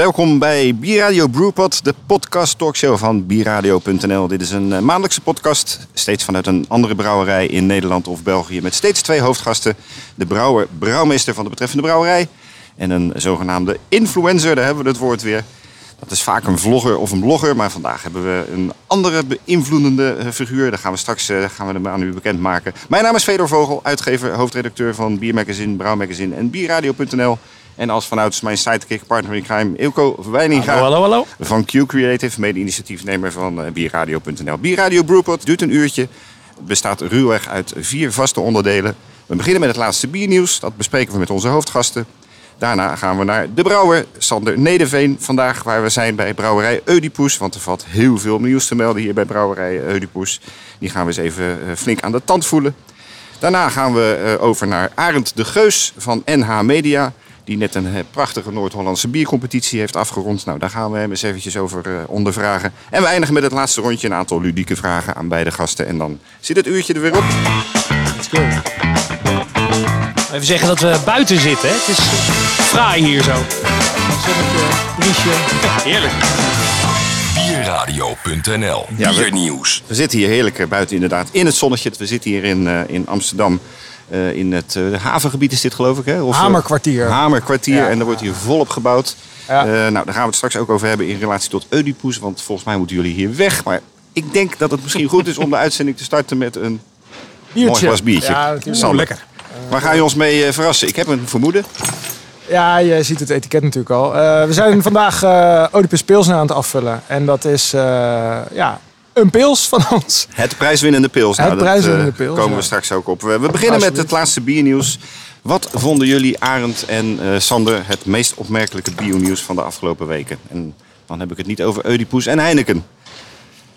Welkom bij Bierradio Brewpot, de podcast talkshow van bierradio.nl. Dit is een eh, maandelijkse podcast, steeds vanuit een andere brouwerij in Nederland of België. Met steeds twee hoofdgasten. De brouwer, brouwmeester van de betreffende brouwerij. En een zogenaamde influencer, daar hebben we het woord weer. Dat is vaak een vlogger of een blogger, maar vandaag hebben we een andere beïnvloedende eh, figuur. Daar gaan we straks uh, gaan we hem aan u bekendmaken. Mijn naam is Fedor Vogel, uitgever, hoofdredacteur van Biermagazine, Brouwmagazine en Bierradio.nl. En als vanuit mijn sidekick, partner in crime, Ilko Wijninga. Hallo, hallo, hallo. Van Q Creative, mede-initiatiefnemer van uh, Bierradio.nl. Bierradio Brewpot duurt een uurtje. Het bestaat ruwweg uit vier vaste onderdelen. We beginnen met het laatste biernieuws. Dat bespreken we met onze hoofdgasten. Daarna gaan we naar de brouwer, Sander Nederveen. Vandaag waar we zijn bij brouwerij Oedipus. Want er valt heel veel nieuws te melden hier bij brouwerij Oedipus. Die gaan we eens even uh, flink aan de tand voelen. Daarna gaan we over naar Arend de Geus van NH Media. Die net een prachtige Noord-Hollandse biercompetitie heeft afgerond. Nou, daar gaan we hem eens eventjes over uh, ondervragen. En we eindigen met het laatste rondje. Een aantal ludieke vragen aan beide gasten. En dan zit het uurtje er weer op. Let's go. Even zeggen dat we buiten zitten. Hè? Het is fraai hier zo. Zonnetje, briesje. Heerlijk. Bierradio.nl Ja, we- Biernieuws. We zitten hier heerlijk eh, buiten inderdaad in het zonnetje. We zitten hier in, uh, in Amsterdam. Uh, in het uh, havengebied is dit geloof ik hè? Of, Hamerkwartier. Hamerkwartier ja. en er wordt hier volop gebouwd. Ja. Uh, nou, daar gaan we het straks ook over hebben in relatie tot Oedipus. Want volgens mij moeten jullie hier weg. Maar ik denk dat het misschien goed is om de uitzending te starten met een biertje. mooi glas biertje. Ja, lekker. Waar ga je ons mee verrassen? Ik heb een vermoeden. Ja, je ziet het etiket natuurlijk al. we zijn vandaag Oedipus Pilsner aan het afvullen. En dat is ja, een pils van ons. Het prijswinnende pils. Het nou, prijswinnende dat, uh, pils. komen ja. we straks ook op. We beginnen met het laatste biernieuws. Wat vonden jullie, Arend en uh, Sander, het meest opmerkelijke biernieuws van de afgelopen weken? En dan heb ik het niet over Oedipus en Heineken.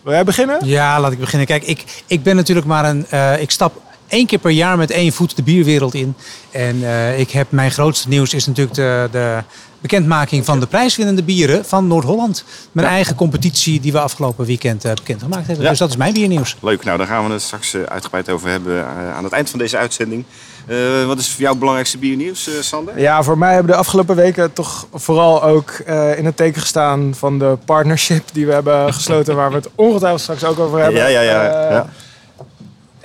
Wil jij beginnen? Ja, laat ik beginnen. Kijk, ik, ik ben natuurlijk maar een... Uh, ik stap één keer per jaar met één voet de bierwereld in. En uh, ik heb, mijn grootste nieuws is natuurlijk de, de bekendmaking van de prijswinnende bieren van Noord-Holland. Mijn ja. eigen competitie die we afgelopen weekend uh, bekendgemaakt hebben. Ja. Dus dat is mijn biernieuws. Leuk, nou daar gaan we het straks uh, uitgebreid over hebben uh, aan het eind van deze uitzending. wat is voor jou het belangrijkste biernieuws, Sander? Ja, voor mij hebben de afgelopen weken toch vooral ook in het teken gestaan van de partnership die we hebben gesloten, waar we het ongetwijfeld straks ook over hebben. Ja, ja, ja. ja.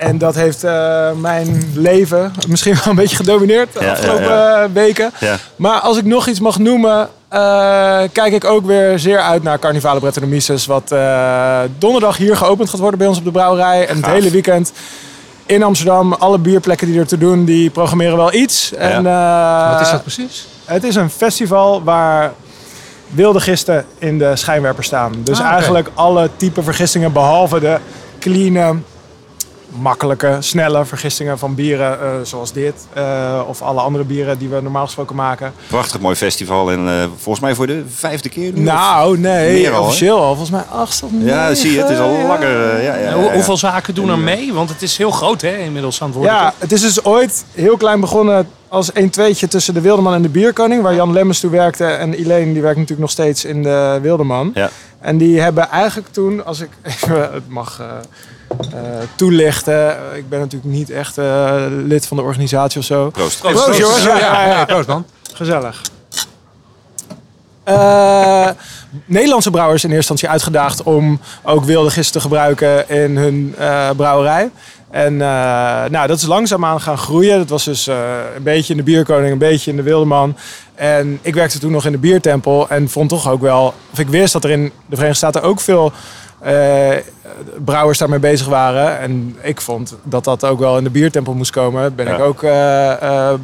En dat heeft uh, mijn leven misschien wel een beetje gedomineerd de Ja, afgelopen ja, ja. weken. Ja. Maar als ik nog iets mag noemen, uh, kijk ik ook weer zeer uit naar Carnivale Brettanomyces. Wat uh, donderdag hier geopend gaat worden bij ons op de brouwerij. En het Gaaf. hele weekend in Amsterdam. Alle bierplekken die er te doen, die programmeren wel iets. En, Wat is dat precies? Het is een festival waar wilde gisten in de schijnwerper staan. Dus Ah, eigenlijk alle type vergistingen behalve de clean, makkelijke, snelle vergistingen van bieren uh, zoals dit. Uh, of alle andere bieren die we normaal gesproken maken. Prachtig mooi festival en uh, volgens mij voor de vijfde keer nu. Nou, nee, al, officieel al. Volgens mij acht of Ja, zie je, het is al langer. Ja, ja, ja, Hoe- ja. Hoeveel zaken doen er mee? Want het is heel groot hè, inmiddels aan het worden. Ja, het is dus ooit heel klein begonnen als een tweetje tussen de Wildeman en de Bierkoning. Waar Jan Lemmens toe werkte. En Elaine die werkt natuurlijk nog steeds in de Wildeman. Ja. En die hebben eigenlijk toen, als ik even het mag toelichten. Ik ben natuurlijk niet echt uh, lid van de organisatie of zo. Proost. Proost, Proost, ja, Ja, ja, ja. Proost man. Gezellig. Uh, Nederlandse brouwers in eerste instantie uitgedaagd om ook wilde gist te gebruiken in hun uh, brouwerij. En uh, nou, dat is langzaamaan gaan groeien. Dat was dus uh, een beetje in de Bierkoning, een beetje in de Wildeman. En ik werkte toen nog in de Biertempel en vond toch ook wel... Of ik wist dat er in de Verenigde Staten ook veel uh, brouwers daarmee bezig waren. En ik vond dat dat ook wel in de Biertempel moest komen. Ben Ja. ik ook uh,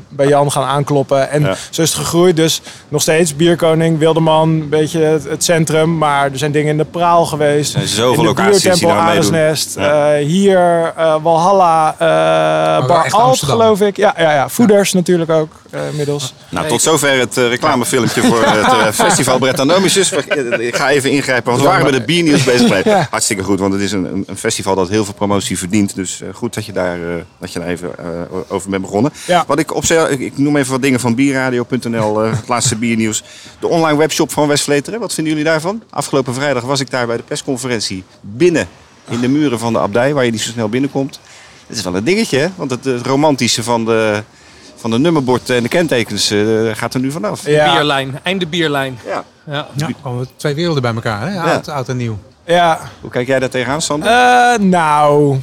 bij Jan gaan aankloppen. En Ja. zo is het gegroeid. Dus nog steeds Bierkoning, Wildeman, een beetje het, het centrum. Maar er zijn dingen in de Praal geweest. Er zijn zoveel in de locaties die Biertempel. Ja. eh, hier, eh, Walhalla, eh wel Bar Amsterdam. geloof ik. Ja, ja, ja. Voeders natuurlijk ook eh, inmiddels. Nou, tot zover het uh, reclamefilmpje voor het uh, festival Brettanomyces. Ik ga even ingrijpen, want we waren met het biernieuws bezig. Ja. Hartstikke goed, want het is een, een festival dat heel veel promotie verdient. Dus uh, goed dat je daar, uh, dat je daar even uh, over bent begonnen. Ja. Wat ik opzij, ik, ik noem even wat dingen van bierradio.nl, uh, het laatste biernieuws. De online webshop van Westvleteren, wat vinden jullie daarvan? Afgelopen vrijdag was ik daar bij de persconferentie binnen in de muren van de abdij, waar je niet zo snel binnenkomt. Het is wel een dingetje, hè? Want het, het romantische van de, van de nummerbord en de kentekens uh, gaat er nu vanaf. Ja. Bierlijn, einde bierlijn. Ja. Ja. Ja, komen twee werelden bij elkaar, hè? Oud, oud en nieuw. Ja, Hoe kijk jij daar tegenaan, Sander? Eh, nou,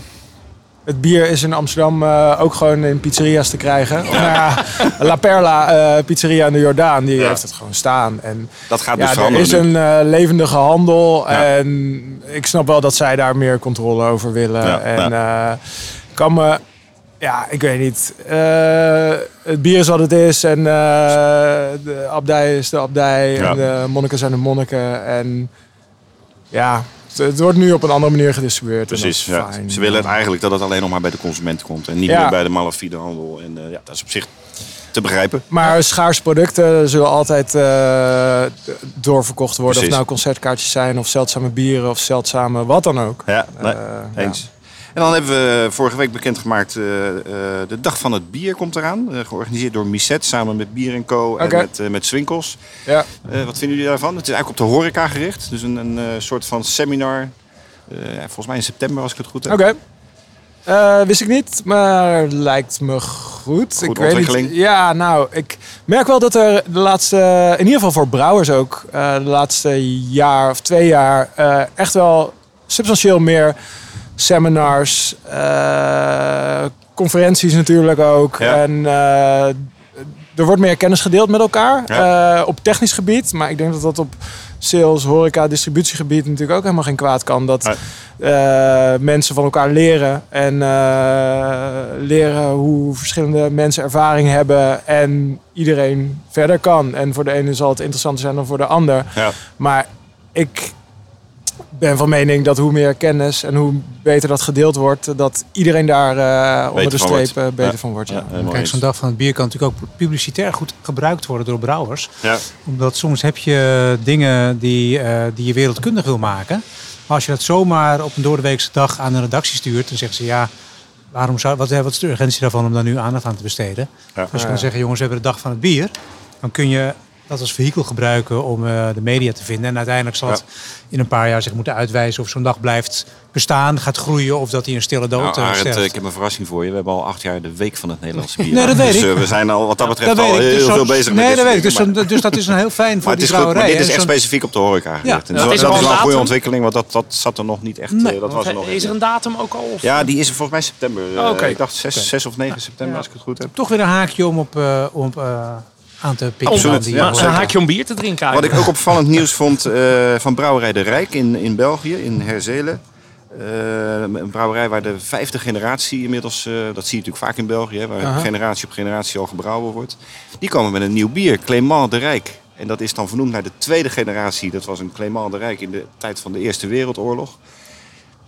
het bier is in Amsterdam eh, ook gewoon in pizzeria's te krijgen. Nou ja, La Perla eh, pizzeria in de Jordaan, die Ja. heeft het gewoon staan. En dat gaat dus ja, er is nu. een levendige handel. Ja. En ik snap wel dat zij daar meer controle over willen. Ja, en kan me... Ja, ik weet niet. Het bier is wat het is. En de abdij is de abdij. En de monniken zijn de monniken. En ja, het, wordt nu op een andere manier gedistribueerd. en Precies, dat is ja. fijn. ze willen eigenlijk dat het alleen nog maar bij de consument komt. En niet Ja. meer bij de malafide handel. En eh, ja, dat is op zich te begrijpen. Maar schaarse producten zullen altijd eh, doorverkocht worden. Precies. Of nou concertkaartjes zijn, of zeldzame bieren, of zeldzame wat dan ook. Ja, nee, Eh, eens. En dan hebben we vorige week bekendgemaakt, eh, de Dag van het Bier komt eraan. eh, georganiseerd door Misset samen met Bier Co. en met, met Swinkels. Ja. Wat vinden jullie daarvan? Het is eigenlijk op de horeca gericht. Dus een, een soort van seminar. Volgens mij in september als ik het goed heb. Oké. Wist ik niet, maar lijkt me goed. Goed ik weet niet. Ja, nou, ik merk wel dat er de laatste, in ieder geval voor brouwers ook, de laatste jaar of twee jaar echt wel substantieel meer seminars, eh, conferenties natuurlijk ook. Ja. En eh, er wordt meer kennis gedeeld met elkaar eh, op technisch gebied. Maar ik denk dat dat op sales, horeca, distributiegebied natuurlijk ook helemaal geen kwaad kan. Dat mensen van elkaar leren en leren hoe verschillende mensen ervaring hebben en iedereen verder kan. En voor de ene zal het interessanter zijn dan voor de ander. Maar ik ben van mening dat hoe meer kennis en hoe beter dat gedeeld wordt, dat iedereen daar eh, onder de streep eh, beter Ja. van wordt. Ja. Kijk, zo'n dag van het bier kan natuurlijk ook publicitair goed gebruikt worden door brouwers. Ja. Omdat soms heb je dingen die, eh, die je wereldkundig wil maken. Maar als je dat zomaar op een doordeweekse dag aan een redactie stuurt, dan zeggen ze ja, waarom zou, wat, wat is de urgentie daarvan om daar nu aandacht aan te besteden? Ja. Als je kan zeggen, jongens, we hebben de dag van het bier, dan kun je dat als vehikel gebruiken om eh, de media te vinden. En uiteindelijk zal het in een paar jaar zich moeten uitwijzen of zo'n dag blijft bestaan, gaat groeien of dat hij een stille dood Nou, eh, Arend, sterft. ik heb een verrassing voor je. We hebben al acht jaar de Week van het Nederlandse bier. Nee, dat weet dus, ik. eh, we zijn al wat dat betreft Dat al heel Dus zo- veel bezig met Nee, dat weet ik. Dus, maar- dus dat is een heel fijn voor Maar het die is goed, maar brouwerij. dit is echt specifiek op de horeca gericht. En dat is dat wel is wel een goede ontwikkeling, want dat, dat zat er nog niet echt. Nee. eh, dat was er nog is er een datum ook al? Of? Ja, die is er volgens mij september. Oh, oké. Ik dacht 6, 6 of 9 september, Ja. als ik het goed heb. Toch weer een haakje om op, eh, om eh, aan te pikken. Absoluut, van die ja, Maar een zeker. haakje om bier te drinken Wat ik ook opvallend nieuws vond eh, van Brouwerij de Rijk in, in België, in Herzelen. Eh, een brouwerij waar de vijfde generatie inmiddels, eh, dat zie je natuurlijk vaak in België, hè, waar generatie op generatie al gebrouwen wordt. Die komen met een nieuw bier, Clément de Rijk. En dat is dan vernoemd naar de tweede generatie. Dat was een Clément de Rijk in de tijd van de Eerste Wereldoorlog.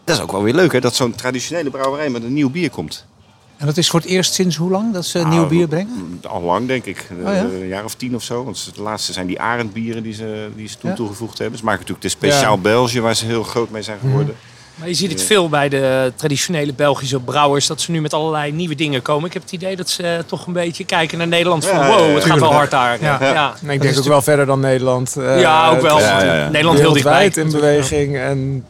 Dat is ook wel weer leuk, hè, dat zo'n traditionele brouwerij met een nieuw bier komt. En dat is voor het eerst sinds hoe lang dat ze Nou, nieuw bier brengen? Al lang, denk ik. Oh, ja? Eh, Een jaar of tien of zo. Want de laatste zijn die Arendbieren die ze, die ze toen Ja. toegevoegd hebben. Ze maken natuurlijk de speciaal België, waar ze heel groot mee zijn geworden. Maar je ziet het veel bij de traditionele Belgische brouwers. Dat ze nu met allerlei nieuwe dingen komen. Ik heb het idee dat ze eh, toch een beetje kijken naar Nederland. Van Ja, wow, het gaat wel hard daar. Ja. Ja, ja. En ik denk ook wel verder dan Nederland. eh, Ja, ook wel. het is Ja, ja, ja. Nederland heel dichtbij. in beweging. En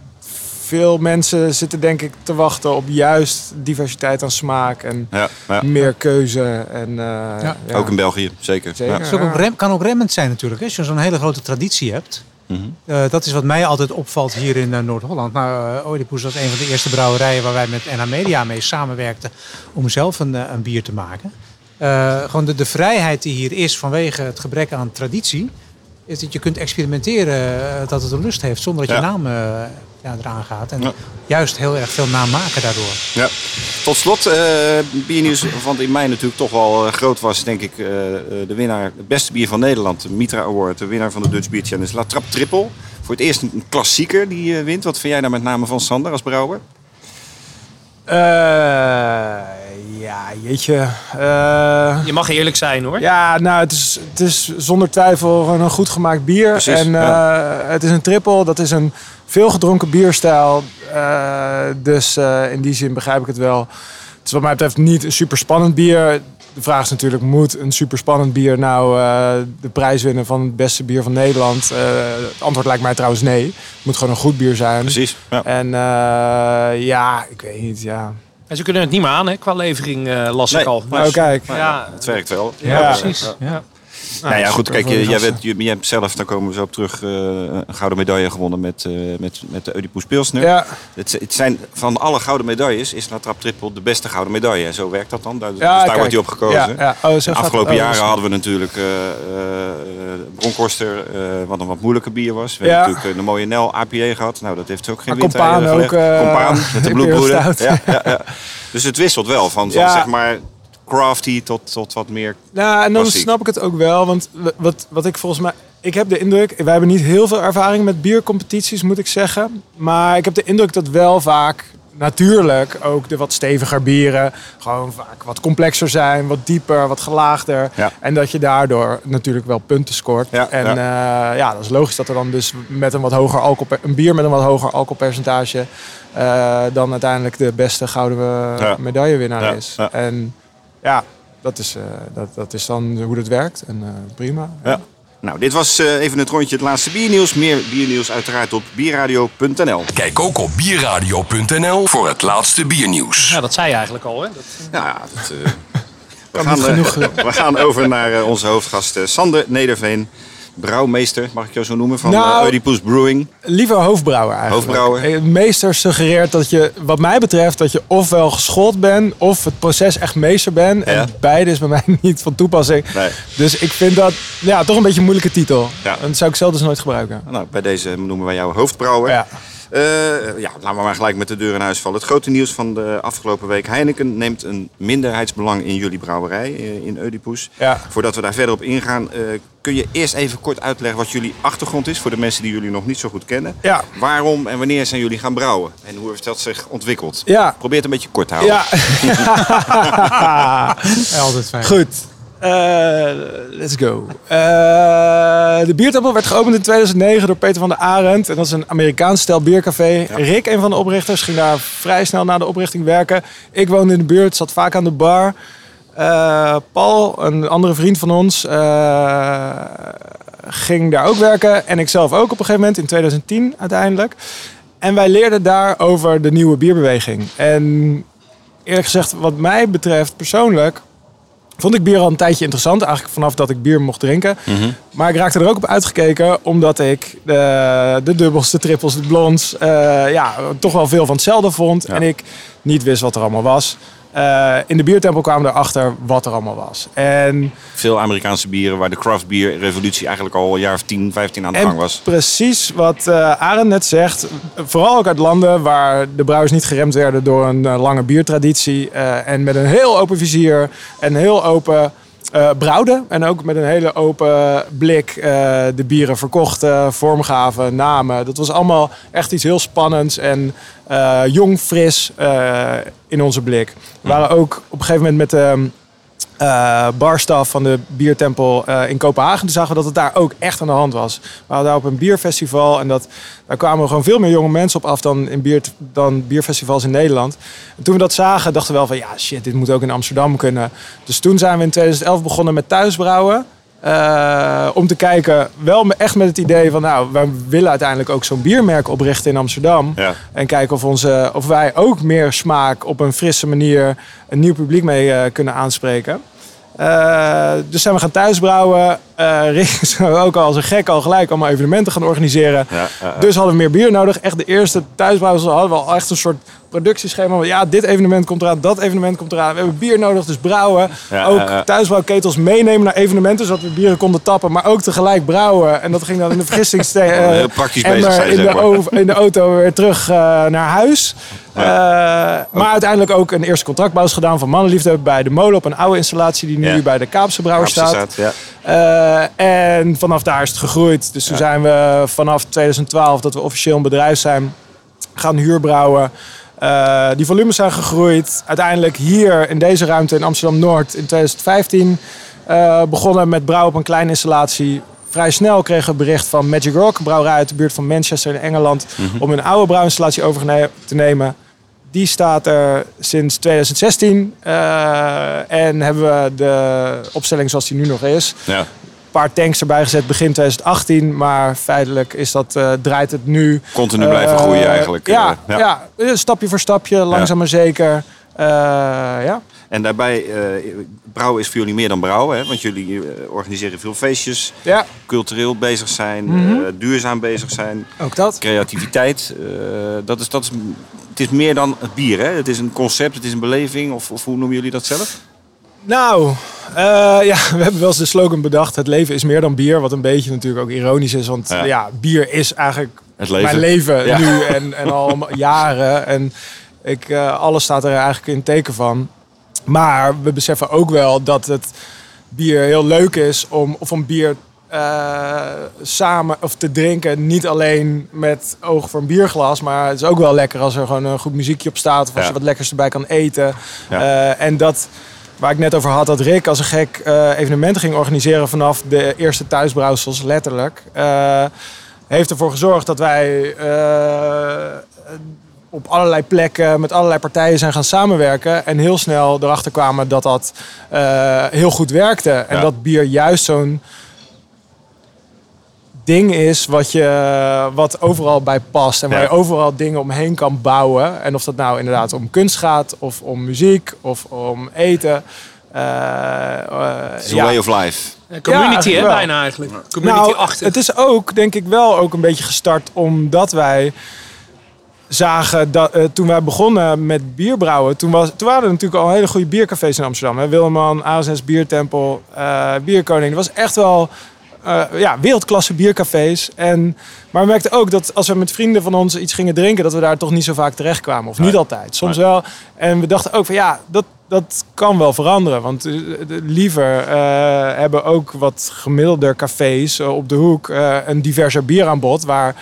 veel mensen zitten denk ik te wachten op juist diversiteit aan smaak en Ja, ja. meer keuze. En, eh, ja. Ook in België, zeker. Zeker. Ja. Het is ook, ook rem, kan ook remmend zijn natuurlijk. hè. Als je zo'n hele grote traditie hebt. Mhm. Eh, dat is wat mij altijd opvalt hier in eh, Noord-Holland. Uh, Oedipus was een van de eerste brouwerijen waar wij met NH Media mee samenwerkten om zelf een, een bier te maken. Eh, gewoon de, de vrijheid die hier is vanwege het gebrek aan traditie, is dat je kunt experimenteren eh, dat het een lust heeft zonder dat je Ja. naam eh, ja, eraan gaat. En Ja. juist heel erg veel naam maken daardoor. Ja. Tot slot, eh biernieuws, want in mei natuurlijk toch wel groot was, denk ik, eh, eh, de winnaar, het beste bier van Nederland, de Mitra Award, de winnaar van de Dutch Beer Challenge, La Trappe Triple. Voor het eerst een klassieker die wint. Wat vind jij daar met name van, Sander, als brouwer? Ja, jeetje. Eh, Je mag eerlijk zijn hoor. ja, nou, het is, het is zonder twijfel een goed gemaakt bier. Precies, en eh, het is een triple. Dat is een veel gedronken bierstijl. Eh, dus in die zin begrijp ik het wel. Het is wat mij betreft niet een super spannend bier. De vraag is natuurlijk, moet een super spannend bier nou de prijs winnen van het beste bier van Nederland? Het antwoord lijkt mij trouwens nee. Het moet gewoon een goed bier zijn. Precies. Ja. En ja, ik weet niet, ja. En ze kunnen het niet meer aan hè, qua levering, eh las Nee. ik al. Oh, kijk. Maar Ja. Het werkt wel. Ja, Ja. precies. Ja. Nou ja, goed, kijk, je, jij, gasten. bent, je, je hebt zelf, daar komen we zo op terug, eh, een gouden medaille gewonnen met, eh, met, met de Oedipus Pilsner. Ja, Het, het zijn van alle gouden medailles is La Trappe Triple de beste gouden medaille. En zo werkt dat dan. Daar, dus daar kijk. wordt hij op gekozen. Ja, ja. Oh, afgelopen oh, jaren hadden we natuurlijk eh eh, Bronkhorster, eh, wat een wat moeilijker bier was. We hebben natuurlijk eh, de mooie Nel APA gehad. Nou, dat heeft ook geen Maar winter Compaan eh, ook, eh, Compaan met de bloedbroeder. Ja, ja, ja. Dus het wisselt wel van, van zeg maar crafty tot, tot wat meer... Nou, en dan Klassiek. snap ik het ook wel. Want wat, wat ik volgens mij... Ik heb de indruk... Wij hebben niet heel veel ervaring met biercompetities, moet ik zeggen. Maar ik heb de indruk dat wel vaak... Natuurlijk ook de wat steviger bieren gewoon vaak wat complexer zijn, wat dieper, wat gelaagder. Ja. En dat je daardoor natuurlijk wel punten scoort. Ja, en ja. ja, dat is logisch dat er dan dus met een wat hoger alcohol, een bier met een wat hoger alcoholpercentage eh, dan uiteindelijk de beste gouden eh, medaillewinnaar is. ja. En ja, dat is, eh, dat, dat is dan hoe dat werkt. En eh, prima. Ja. Nou, dit was eh, even het rondje het laatste biernieuws. Meer biernieuws uiteraard op bierradio.nl. Kijk ook op bierradio.nl voor het laatste biernieuws. Ja, dat zei je eigenlijk al, hè? Dat, Ja, dat, eh, we, gaan, we gaan over naar onze hoofdgast Sander Nederveen. Brouwmeester, mag ik jou zo noemen, van Nou, nou, Oedipus Brewing. Liever hoofdbrouwer eigenlijk. Hoofdbrouwer. Eh, Meester suggereert dat je, wat mij betreft, dat je ofwel geschoold bent of het proces echt meester bent. Ja. En beide is bij mij niet van toepassing. Nee. Dus ik vind dat ja, toch een beetje een moeilijke titel. Ja. En dat zou ik zelf dus nooit gebruiken. Nou, bij deze noemen wij jou hoofdbrouwer. Ja. Eh, ja, laten we maar gelijk met de deur in huis vallen. Het grote nieuws van de afgelopen week. Heineken neemt een minderheidsbelang in jullie brouwerij eh, in Oedipus. Ja. Voordat we daar verder op ingaan, eh, kun je eerst even kort uitleggen wat jullie achtergrond is voor de mensen die jullie nog niet zo goed kennen. Ja. Waarom en wanneer zijn jullie gaan brouwen? En hoe heeft dat zich ontwikkeld? Ja. Probeer het een beetje kort te houden. Ja. Ja, altijd fijn. Goed. Eh, let's go. Eh, de biertempel werd geopend in 2009 door Peter van der Arend. En dat is een Amerikaans stijl biercafé. Rick, een van de oprichters, ging daar vrij snel na de oprichting werken. Ik woonde in de buurt, zat vaak aan de bar. Eh, Paul, een andere vriend van ons, ging daar ook werken. En ik zelf ook op een gegeven moment, in 2010 uiteindelijk. En wij leerden daar over de nieuwe bierbeweging. En eerlijk gezegd, wat mij betreft persoonlijk, vond ik bier al een tijdje interessant. Eigenlijk vanaf dat ik bier mocht drinken. Maar ik raakte er ook op uitgekeken, omdat ik de, de dubbels, de trippels, de blonds, eh, ja, toch wel veel van hetzelfde vond. En ik niet wist wat er allemaal was. Eh, in de biertempel kwamen we erachter wat er allemaal was. En Veel Amerikaanse bieren waar de craft beer revolutie eigenlijk al een jaar of 10, 15 aan de gang was. precies wat eh Arend net zegt. Vooral ook uit landen waar de brouwers niet geremd werden door een eh, lange biertraditie. en met een heel open vizier en heel open eh brouwden. En ook met een hele open blik eh, de bieren verkochten, vormgaven, namen. Dat was allemaal echt iets heel spannends en eh, jong, fris eh, in onze blik. We waren ook op een gegeven moment met de eh barstaf van de biertempel eh, in Kopenhagen. Toen zagen we dat het daar ook echt aan de hand was. We hadden daar op een bierfestival en dat, daar kwamen gewoon veel meer jonge mensen op af dan, in bier, dan bierfestivals in Nederland. En toen we dat zagen, dachten we wel van ja shit, dit moet ook in Amsterdam kunnen. Dus toen zijn we in 2011 begonnen met thuisbrouwen. Eh, om te kijken, wel echt met het idee van, nou, we willen uiteindelijk ook zo'n biermerk oprichten in Amsterdam. Ja. En kijken of, onze, of wij ook meer smaak op een frisse manier een nieuw publiek mee eh, kunnen aanspreken. Eh, dus zijn we gaan thuisbrouwen. Eh Rick is ook al als een gek al gelijk allemaal evenementen gaan organiseren. Ja. Dus hadden we meer bier nodig. Echt de eerste thuisbrouwers hadden we al echt een soort productieschema. Ja, dit evenement komt eraan, dat evenement komt eraan. We hebben bier nodig, dus brouwen. Ja, ook ja, ja. thuisbrouwketels meenemen naar evenementen, zodat we bieren konden tappen. Maar ook tegelijk brouwen. En dat ging dan in de vergistingste Oh, heel praktisch emmer bezig zijn, in, zeg de maar. in de auto weer terug eh, naar huis. Eh, maar uiteindelijk ook een eerste contractbouw gedaan van Mannenliefde bij de molen op een oude installatie die nu Ja. bij de Kaapse Brouwer staat. staat, ja. Eh, en vanaf daar is het gegroeid. Dus toen zijn we vanaf 2012 dat we officieel een bedrijf zijn gaan huurbrouwen. Eh, die volumes zijn gegroeid. Uiteindelijk hier in deze ruimte in Amsterdam-Noord in 2015 eh, begonnen met brouwen op een kleine installatie. Vrij snel kregen we bericht van Magic Rock, een brouwerij uit de buurt van Manchester in Engeland, om een oude brouwinstallatie over te nemen. Die staat er sinds 2016 eh, en hebben we de opstelling zoals die nu nog is Ja. Paar tanks erbij gezet begin 2018. Maar feitelijk is dat, eh, draait het nu. Continu blijven eh, groeien eigenlijk. Ja, eh, ja. stapje voor stapje, langzaam maar zeker. Ja. En daarbij, eh, brouwen is voor jullie meer dan brouwen. Hè? Want jullie organiseren veel feestjes, Ja, cultureel bezig zijn, Mhm. duurzaam bezig zijn, ook dat. creativiteit. dat is, dat is, het is meer dan het bier. Hè? Het is een concept, het is een beleving. Of, of hoe noemen jullie dat zelf? Nou, eh, ja, we hebben wel eens de slogan bedacht. Het leven is meer dan bier. Wat een beetje natuurlijk ook ironisch is. Want Ja. ja, bier is eigenlijk Het leven. mijn leven Ja. nu en, en al jaren. En ik, eh, alles staat er eigenlijk in teken van. Maar we beseffen ook wel dat het bier heel leuk is om, of om bier eh, samen of te drinken. Niet alleen met oog voor een bierglas. Maar het is ook wel lekker als er gewoon een goed muziekje op staat. Of als Ja. je wat lekkers erbij kan eten. Ja. En dat, waar ik net over had, dat Rick als een gek eh, evenementen ging organiseren vanaf de eerste thuisbrouwsels, letterlijk. eh, heeft ervoor gezorgd dat wij eh, op allerlei plekken met allerlei partijen zijn gaan samenwerken. En heel snel erachter kwamen dat dat heel goed werkte. En Ja. dat bier juist zo'n ding is wat, je, wat overal bij past. En waar Ja. je overal dingen omheen kan bouwen. En of dat nou inderdaad om kunst gaat, of om muziek, of om eten. Een ja. way of life. Community, eigenlijk hè, bijna eigenlijk. Community Nou, achter. het is ook, denk ik, wel ook een beetje gestart omdat wij zagen dat eh, toen wij begonnen met bierbrouwen, toen, was, toen waren er natuurlijk al hele goede biercafés in Amsterdam. Hè? Wilman, ASS Biertempel, eh Bierkoning. Dat was echt wel eh, ja, wereldklasse biercafés. En, maar we merkten ook dat als we met vrienden van ons iets gingen drinken, dat we daar toch niet zo vaak terecht kwamen. Of niet altijd, soms wel. En we dachten ook van ja, dat, dat kan wel veranderen. Want eh, liever eh, hebben ook wat gemiddelder cafés op de hoek een diverser bieraanbod. Waar,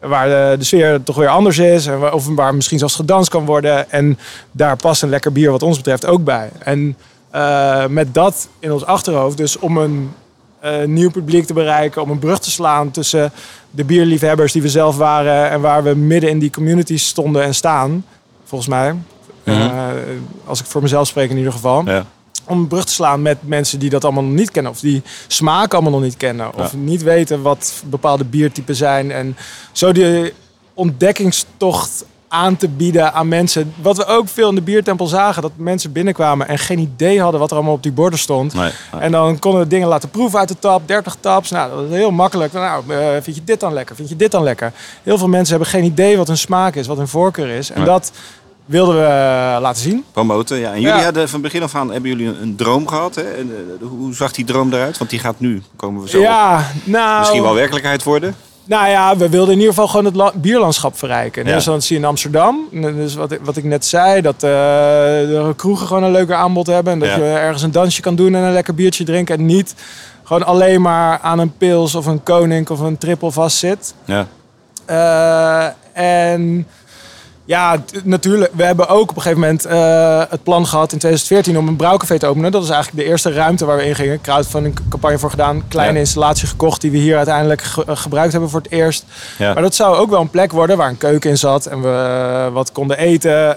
waar de, de sfeer toch weer anders is. En waar, of waar misschien zelfs gedanst kan worden. En daar past een lekker bier wat ons betreft ook bij. En met dat in ons achterhoofd, dus om een nieuw publiek te bereiken, om een brug te slaan tussen de bierliefhebbers die we zelf waren en waar we midden in die communities stonden en staan, volgens mij. Eh, als ik voor mezelf spreek in ieder geval. Ja. Om een brug te slaan met mensen die dat allemaal nog niet kennen. Of die smaak allemaal nog niet kennen. Of Ja. niet weten wat bepaalde biertypen zijn. En zo die ontdekkingstocht aan te bieden aan mensen. Wat we ook veel in de biertempel zagen. Dat mensen binnenkwamen en geen idee hadden wat er allemaal op die borden stond. Nee, nee. En dan konden we dingen laten proeven uit de tap, 30 taps. Nou, dat is heel makkelijk. Nou, eh, vind je dit dan lekker? Vind je dit dan lekker? Heel veel mensen hebben geen idee wat hun smaak is, wat hun voorkeur is. En Nee. dat wilden we eh, laten zien. Promoten, ja. En jullie Ja. hadden van begin af aan hebben jullie een, droom gehad. Hè? En, eh, hoe zag die droom eruit? Want die gaat nu, komen we zo op, ja, nou, misschien wel werkelijkheid worden. Nou ja, we wilden in ieder geval gewoon het la- bierlandschap verrijken. In Ja. eerste instantie in Amsterdam. Dus wat ik, wat ik net zei, dat eh, de kroegen gewoon een leuker aanbod hebben. En dat Ja. je ergens een dansje kan doen en een lekker biertje drinken. En niet gewoon alleen maar aan een pils of een koning of een triple vast zit. Ja. Eh, en ja, natuurlijk. We hebben ook op een gegeven moment eh, het plan gehad in 2014 om een brouwcafé te openen. Dat is eigenlijk de eerste ruimte waar we in gingen. Crowdfunding campagne voor gedaan. Kleine Ja. installatie gekocht die we hier uiteindelijk ge- eh, gebruikt hebben voor het eerst. Ja. Maar dat zou ook wel een plek worden waar een keuken in zat. En we eh, wat konden eten.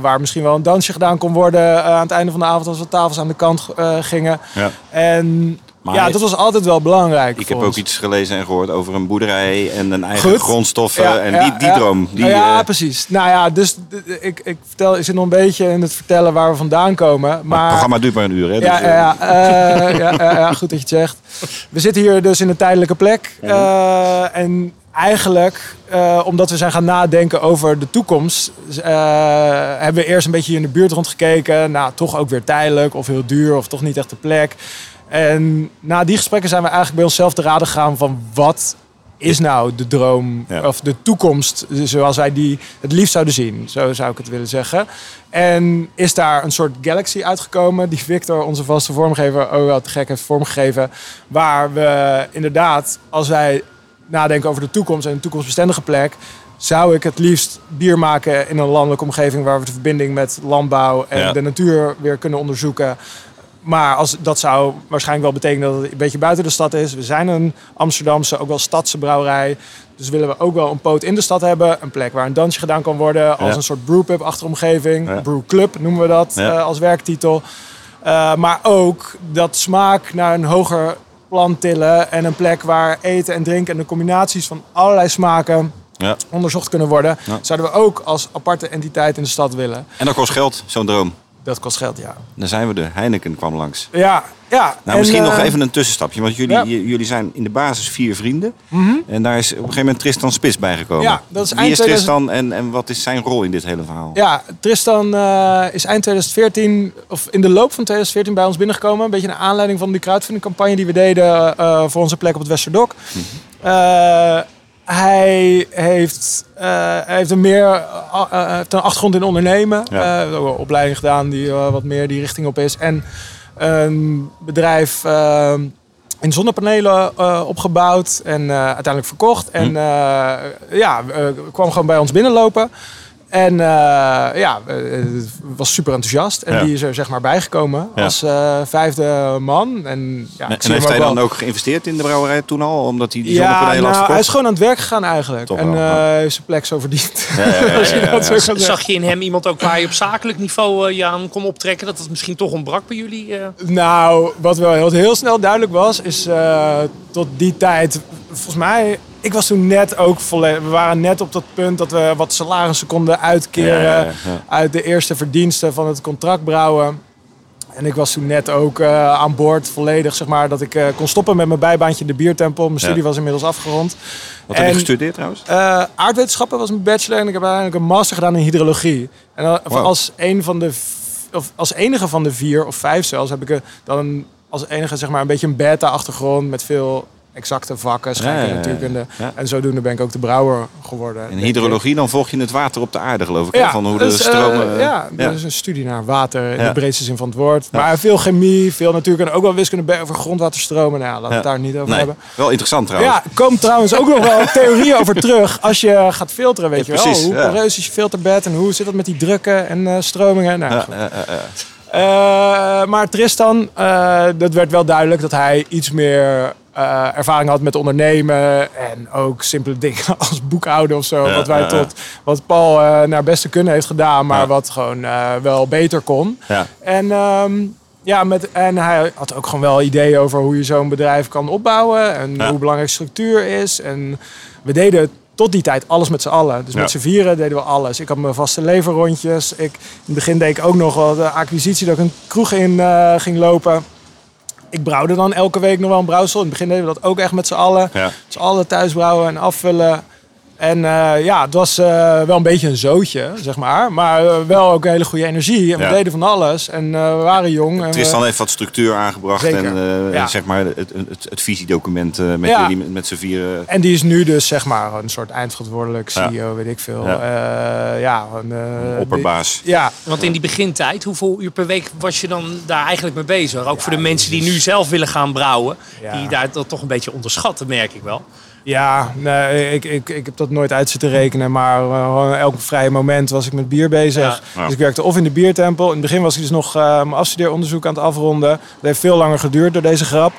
waar misschien wel een dansje gedaan kon worden aan het einde van de avond als we tafels aan de kant gingen. Ja. En Maar ja, dat was altijd wel belangrijk Ik heb ook iets gelezen en gehoord over een boerderij en een eigen Goed. grondstoffen. Ja, en ja, die, die ja. droom. Die, ja, eh, precies. Nou ja, dus ik, ik, vertel, ik zit nog een beetje in het vertellen waar we vandaan komen. maar het Maar, programma duurt maar een uur. Hè? ja, Dus, eh, ja, ja, eh, ja, ja, goed dat je het zegt. We zitten hier dus in een tijdelijke plek. En eigenlijk, omdat we zijn gaan nadenken over de toekomst, hebben we eerst een beetje in de buurt rondgekeken. Nou, toch ook weer tijdelijk of heel duur of toch niet echt de plek. En na die gesprekken zijn we eigenlijk bij onszelf te raden gegaan van wat is nou de droom Ja. of de toekomst zoals wij die het liefst zouden zien. Zo zou ik het willen zeggen. En is daar een soort galaxy uitgekomen die Victor, onze vaste vormgever, ook wel te gek heeft vormgegeven. Waar we inderdaad, als wij nadenken over de toekomst en een toekomstbestendige plek, zou ik het liefst bier maken in een landelijke omgeving waar we de verbinding met landbouw en Ja. de natuur weer kunnen onderzoeken. Maar als, dat zou waarschijnlijk wel betekenen dat het een beetje buiten de stad is. We zijn een Amsterdamse, ook wel stadse brouwerij. Dus willen we ook wel een poot in de stad hebben. Een plek waar een dansje gedaan kan worden. Als Ja. een soort brewpub achteromgeving. Ja. Brewclub noemen we dat Ja. eh, als werktitel. Eh, maar ook dat smaak naar een hoger plan tillen. En een plek waar eten en drinken en de combinaties van allerlei smaken onderzocht kunnen worden. Zouden we ook als aparte entiteit in de stad willen. En dat kost geld, zo'n droom. Dat kost geld, ja. Dan zijn we er. Heineken kwam langs. Ja, ja. Nou, en, misschien nog eh, even een tussenstapje. Want jullie, ja. jullie zijn in de basis vier vrienden. En daar is op een gegeven moment Tristan Spits bijgekomen. Ja, dat is Wie eind is 2000 Tristan en, en wat is zijn rol in dit hele verhaal? Ja, Tristan eh, is eind 2014, of in de loop van 2014 bij ons binnengekomen. Een beetje naar aanleiding van die crowdfunding campagne die we deden eh, voor onze plek op het Westerdok. Eh, hij heeft, eh, hij heeft een, meer, heeft een achtergrond in ondernemen. Ja. Ook een opleiding gedaan die wat meer die richting op is. En een bedrijf in zonnepanelen opgebouwd en uiteindelijk verkocht. En eh, ja, kwam gewoon bij ons binnenlopen. En eh, ja, eh, was super enthousiast. En Ja. die is er zeg maar bijgekomen Ja. als eh, vijfde man. En, ja, En, ik zie en heeft hij ook dan wel- ook geïnvesteerd in de brouwerij toen al? Omdat hij die ja, zonnepanelen had nou, hij is gewoon aan het werk gegaan eigenlijk. Toch en wel, eh, ja. heeft zijn plek zo verdiend. Als je dat zo. Zag je in hem iemand ook waar je op zakelijk niveau eh, je aan kon optrekken? Dat het misschien toch ontbrak bij jullie? eh? Nou, wat wel heel, heel snel duidelijk was, is eh, tot die tijd, volgens mij, ik was toen net ook volledig, we waren net op dat punt dat we wat salarissen konden uitkeren Ja, ja, uit de eerste verdiensten van het contract brouwen. En ik was toen net ook eh, aan boord volledig, zeg maar, dat ik eh, kon stoppen met mijn bijbaantje in de biertempel. Mijn studie Ja. was inmiddels afgerond. Wat heb je gestudeerd trouwens? Eh, aardwetenschappen was mijn bachelor en ik heb uiteindelijk een master gedaan in hydrologie. En Wow. als, een van de, of als enige van de vier, of vijf zelfs, heb ik dan als enige zeg maar, een beetje een beta-achtergrond met veel exacte vakken, scheikunde, natuurkunde. En zodoende ben ik ook de brouwer geworden. In hydrologie, dan volg je het water op de aarde geloof ik. Van hoe de eh, stromen... ja, ja. dat is een studie naar water in de breedste zin van het woord. Maar veel chemie, veel natuurkunde, ook wel wiskunde over grondwaterstromen. Nou laten we het daar niet over Nee, hebben. Wel interessant trouwens. Ja, komt trouwens ook nog wel theorieën over terug als je gaat filteren, weet je wel. precies, Hoe poreus is je filterbed en hoe zit dat met die drukken en eh, stromingen. Nou, maar Tristan, dat werd wel duidelijk dat hij iets meer eh, ervaring had met ondernemen. En ook simpele dingen als boekhouden of zo. Ja, wat wij ja, tot, wat Paul eh, naar beste kunnen heeft gedaan, maar Ja. wat gewoon eh, wel beter kon. Ja. En, ehm, ja, met, en hij had ook gewoon wel ideeën over hoe je zo'n bedrijf kan opbouwen. En hoe belangrijk structuur is. En we deden tot die tijd alles met z'n allen. Dus met z'n vieren deden we alles. Ik had mijn vaste leverrondjes. Ik, in het begin deed ik ook nog wel de acquisitie dat ik een kroeg in ging lopen. Ik brouwde dan elke week nog wel een brouwsel. In het begin deden we dat ook echt met z'n allen. Ja. Allen thuis brouwen en afvullen. En eh, ja, het was eh, wel een beetje een zootje, zeg maar. Maar eh, wel ook een hele goede energie. En we Ja. deden van alles. En eh, we waren jong. En we- Tristan heeft wat structuur aangebracht. Zeker, En eh, ja. zeg maar het, het, het visiedocument eh, met Ja. jullie, met, met z'n vieren. En die is nu dus zeg maar een soort eindverantwoordelijk Ja. CEO, weet ik veel. Ja. Een, eh, opperbaas. die- ja, Want in die begintijd, hoeveel uur per week was je dan daar eigenlijk mee bezig? Ook voor de mensen die nu zelf willen gaan brouwen. Ja. Die daar dat toch een beetje onderschatten, merk ik wel. Ja nee, ik, ik, ik heb dat nooit uit zitten rekenen. Maar eh, elk vrije moment was ik met bier bezig. Ja. Ja. Dus ik werkte of in de biertempel. In het begin was ik dus nog eh, mijn afstudeeronderzoek aan het afronden. Dat heeft veel langer geduurd door deze grap.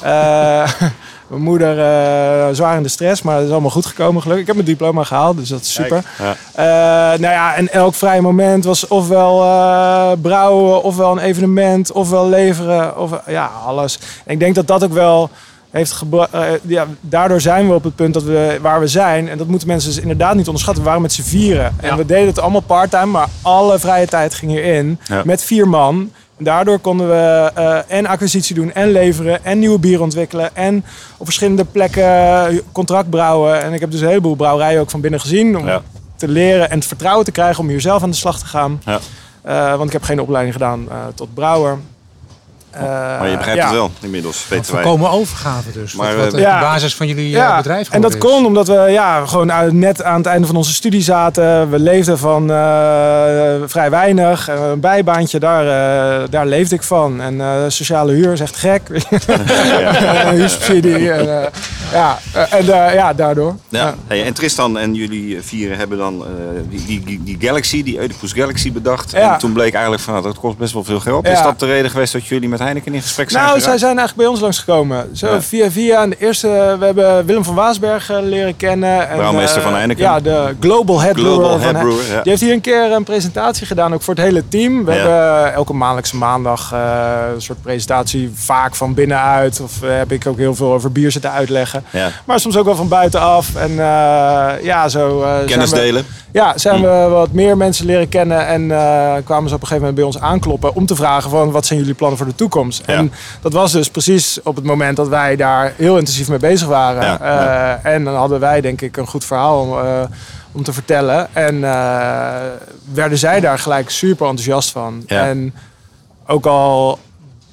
Eh, mijn moeder eh, zwaar in de stress, maar het is allemaal goed gekomen gelukkig. Ik heb mijn diploma gehaald, dus dat is super. Ja. Eh, nou ja, en elk vrije moment was ofwel eh, brouwen, ofwel een evenement, ofwel leveren, of ja, alles. En ik denk dat dat ook wel heeft gebracht. ja, daardoor zijn we op het punt dat we waar we zijn. En dat moeten mensen dus inderdaad niet onderschatten. We waren met z'n vieren. En we deden het allemaal parttime, maar alle vrije tijd ging hierin. Ja. Met vier man. Daardoor konden we eh, en acquisitie doen en leveren en nieuwe bier ontwikkelen. En op verschillende plekken contract brouwen. En ik heb dus een heleboel brouwerijen ook van binnen gezien. Om Ja. te leren en het vertrouwen te krijgen om hier zelf aan de slag te gaan. Ja. Eh, want ik heb geen opleiding gedaan eh, tot brouwer. Eh, Maar je begrijpt ja. het wel, inmiddels, weten wij. Voorkomen overgave dus. Maar, wat, wat eh, de Ja. basis van jullie eh, Ja, bedrijf en dat is. kon omdat we ja, gewoon net aan het einde van onze studie zaten. We leefden van eh, vrij weinig. Eh, Een bijbaantje, daar, eh, daar leefde ik van. En eh, sociale huur is echt gek. En huursubsidie. En, eh, ja, eh, en eh, ja, daardoor. Ja. Hey, en Tristan en jullie vieren hebben dan eh, die, die, die, die Galaxy, die Oedipus Galaxy bedacht. Ja. En toen bleek eigenlijk van, nou, dat kost best wel veel geld. Ja. Is dat de reden geweest dat jullie met Heineken in gesprek zijn Nou, zij zijn eigenlijk bij ons langsgekomen. Zo via via. En de eerste, we hebben Willem van Waasberg leren kennen. En, Brouwmeester van Heineken. Ja, de Global Head Global Brewer Head Brewer, ja. Die heeft hier een keer een presentatie gedaan, ook voor het hele team. We hebben elke maandelijkse maandag een soort presentatie, vaak van binnenuit. Of heb ik ook heel veel over bier zitten uitleggen. Ja. Maar soms ook wel van buitenaf. En eh, ja, zo... eh, zijn Kennis we- delen. ja, zijn Hm. we wat meer mensen leren kennen en eh, kwamen ze op een gegeven moment bij ons aankloppen om te vragen van wat zijn jullie plannen voor de toekomst. Ja. En dat was dus precies op het moment dat wij daar heel intensief mee bezig waren. Ja, En dan hadden wij denk ik een goed verhaal om, om te vertellen. En werden zij daar gelijk super enthousiast van. Ja. En ook al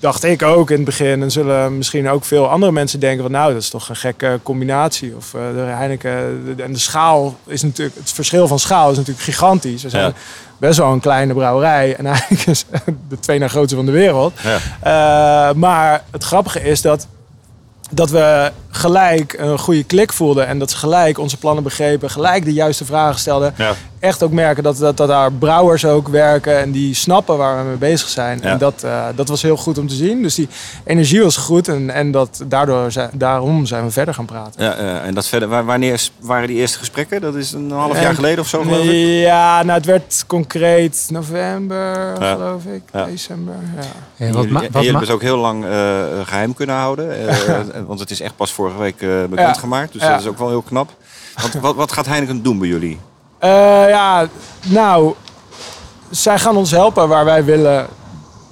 dacht ik ook in het begin, en zullen misschien ook veel andere mensen denken van nou, dat is toch een gekke combinatie. Of eh, de Heineken de- en de schaal is natuurlijk, het verschil van schaal is natuurlijk gigantisch. We zijn Ja. best wel een kleine brouwerij en eigenlijk is de twee na grootste van de wereld. Ja. Eh, maar het grappige is dat, dat we gelijk een goede klik voelden en dat ze gelijk onze plannen begrepen, gelijk de juiste vragen stelden Ja. echt ook merken dat, dat, dat daar brouwers ook werken en die snappen waar we mee bezig zijn. Ja. En dat, eh, dat was heel goed om te zien. Dus die energie was goed en, en dat, daardoor zijn, daarom zijn we verder gaan praten. Ja, eh, en dat verder, wa- wanneer waren die eerste gesprekken? Dat is een half jaar En- geleden of zo, geloof ik? Ja, nou het werd concreet november, Ja. geloof ik, Ja. december. Ja. En En wat jullie, wat jullie hebben het ook heel lang eh, geheim kunnen houden. eh, want het is echt pas vorige week eh, bekendgemaakt. Dus Ja. dat is ook wel heel knap. Want wat, wat gaat Heineken doen bij jullie? Eh, ja, nou, zij gaan ons helpen waar wij willen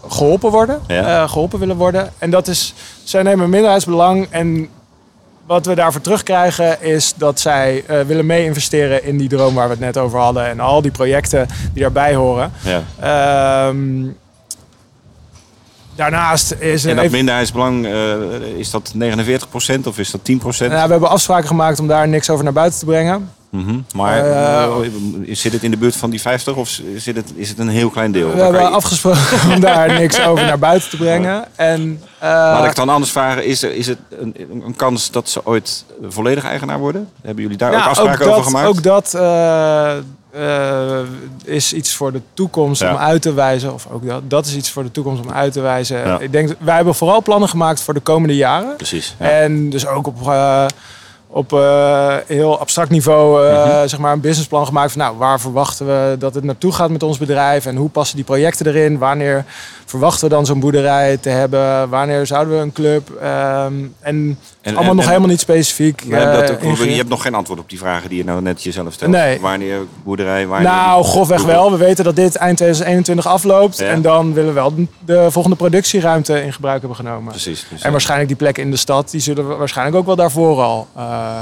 geholpen worden. Ja. eh, geholpen willen worden. En dat is, zij nemen minderheidsbelang. En wat we daarvoor terugkrijgen is dat zij willen mee investeren in die droom waar we het net over hadden. En al die projecten die daarbij horen. Ja. Ehm, daarnaast is er En dat even- minderheidsbelang, eh, is dat 49% of is dat 10%? nou, we hebben afspraken gemaakt om daar niks over naar buiten te brengen. Mhm. Maar Eh, eh, zit het in de buurt van die 50 of zit het, is het een heel klein deel? We hebben je- afgesproken om daar niks over naar buiten te brengen. En, eh, Laat ik dan anders vragen. Is, er, is het een, een kans dat ze ooit volledig eigenaar worden? Hebben jullie daar ook afspraken ook over gemaakt? Ook dat eh, eh, is iets voor de toekomst Ja. om uit te wijzen. Of ook dat, dat is iets voor de toekomst om uit te wijzen. Ja. Ik denk, wij hebben vooral plannen gemaakt voor de komende jaren. Precies. Ja. En dus ook op, eh, op eh, heel abstract niveau eh, Mhm. zeg maar een businessplan gemaakt van nou, waar verwachten we dat het naartoe gaat met ons bedrijf en hoe passen die projecten erin? Wanneer verwachten we dan zo'n boerderij te hebben? Wanneer zouden we een club? Ehm, en, En- allemaal en- nog en- helemaal niet specifiek. Dat eh, ook, je hebt nog geen antwoord op die vragen die je nou net jezelf stelt. Nee. Wanneer boerderij, wanneer... Nou, grofweg wel. We weten dat dit eind 2021 afloopt. Ja. En dan willen we wel de volgende productieruimte in gebruik hebben genomen. Precies. precies. En waarschijnlijk die plekken in de stad, die zullen we waarschijnlijk ook wel daarvoor al eh,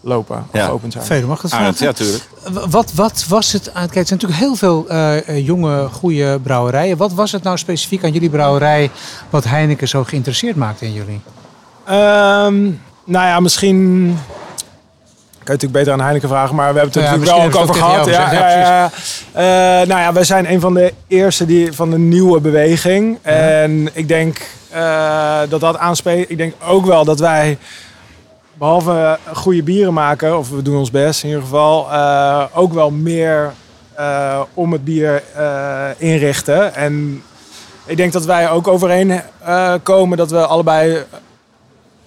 lopen. Of Ja. geopend zijn. Veder, mag dat Arend, vragen? ja, tuurlijk. W- Wat, wat was het aan? Kijk, er zijn natuurlijk heel veel eh, eh, jonge, goede brouwerijen. Wat was het nou specifiek aan jullie brouwerij wat Heineken zo geïnteresseerd maakte in jullie? Ehm, nou ja, misschien... Kan je natuurlijk beter aan Heineken vragen, maar we hebben het er Ja, natuurlijk wel ook over gehad. Ja, ja, ja. Eh, nou ja, wij zijn een van de eerste die, van de nieuwe beweging. En ik denk eh, dat dat aanspreekt. Ik denk ook wel dat wij, behalve goede bieren maken, of we doen ons best in ieder geval, eh, ook wel meer om het bier inrichten. En ik denk dat wij ook overeen komen dat we allebei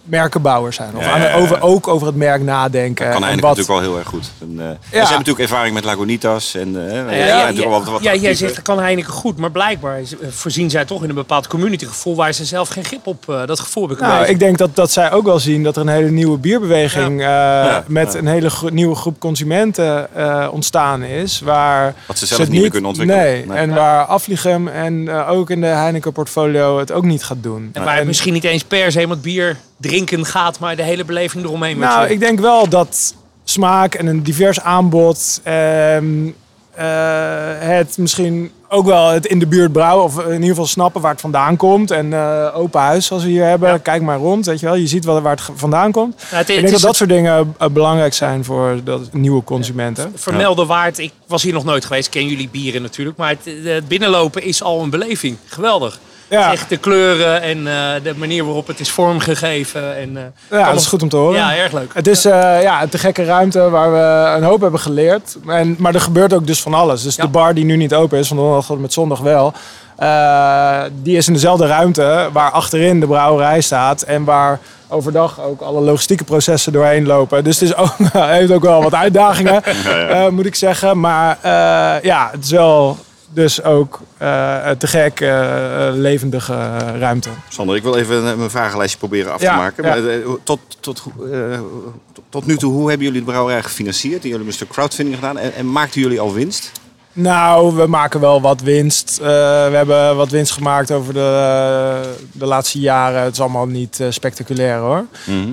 merkenbouwers zijn. Of Ja, aan de- ja, ja. over, ook over het merk nadenken. kan En Heineken wat- natuurlijk wel heel erg goed. En, eh, en Ze Ja. hebben natuurlijk ervaring met Lagunitas. En, eh, ja, Ja, ja, natuurlijk wel wat, wat ja, jij actiever. zegt dat kan Heineken goed, maar blijkbaar is- eh, voorzien zij toch in een bepaald communitygevoel waar ze zelf geen grip op eh, dat gevoel heb ik een Nou, ik denk dat, dat zij ook wel zien dat er een hele nieuwe bierbeweging eh, Ja, met ja. een hele gro- nieuwe groep consumenten eh, ontstaan is. Waar Wat ze ze zelf niet meer kunnen ontwikkelen. Nee, Nee. en waar Afligem en eh, ook in de Heineken portfolio het ook niet gaat doen. en waar het misschien niet eens per se het bier drinken gaat, maar de hele beleving eromheen. Nou, ik denk wel dat smaak en een divers aanbod. ehm, eh, het misschien ook wel het in de buurt brouwen. Of in ieder geval snappen waar het vandaan komt. En eh, open huis zoals we hier hebben. Kijk maar rond, weet je wel. Je ziet wel waar het vandaan komt. Nou, het, Ik denk dat dat soort dingen eh, belangrijk zijn voor de nieuwe consumenten. vermelden waard. Ik was hier nog nooit geweest, ken jullie bieren natuurlijk, maar het, het binnenlopen is al een beleving. Geweldig. Ja. Echt de kleuren en eh, de manier waarop het is vormgegeven. En, eh, Ja, dat is goed om te horen. Ja, erg leuk. Het is eh, ja, een te gekke ruimte waar we een hoop hebben geleerd. En, maar er gebeurt ook dus van alles. Dus Ja. de bar die nu niet open is, van donderdag tot met zondag wel. eh, die is in dezelfde ruimte waar achterin de brouwerij staat. En waar overdag ook alle logistieke processen doorheen lopen. Dus het is ook, heeft ook wel wat uitdagingen, eh, moet ik zeggen. Maar eh, ja, het is wel dus ook eh, te gek, eh, levendige ruimte. Sander, ik wil even eh, mijn vragenlijstje proberen af te Ja, maken. ja. Maar, eh, tot, tot, eh, tot, nu toe, hoe hebben jullie de brouwerij gefinancierd? Jullie hebben een stuk crowdfunding gedaan. En, en maakten jullie al winst? Nou, we maken wel wat winst. Eh, we hebben wat winst gemaakt over de, de laatste jaren. Het is allemaal niet eh, spectaculair hoor.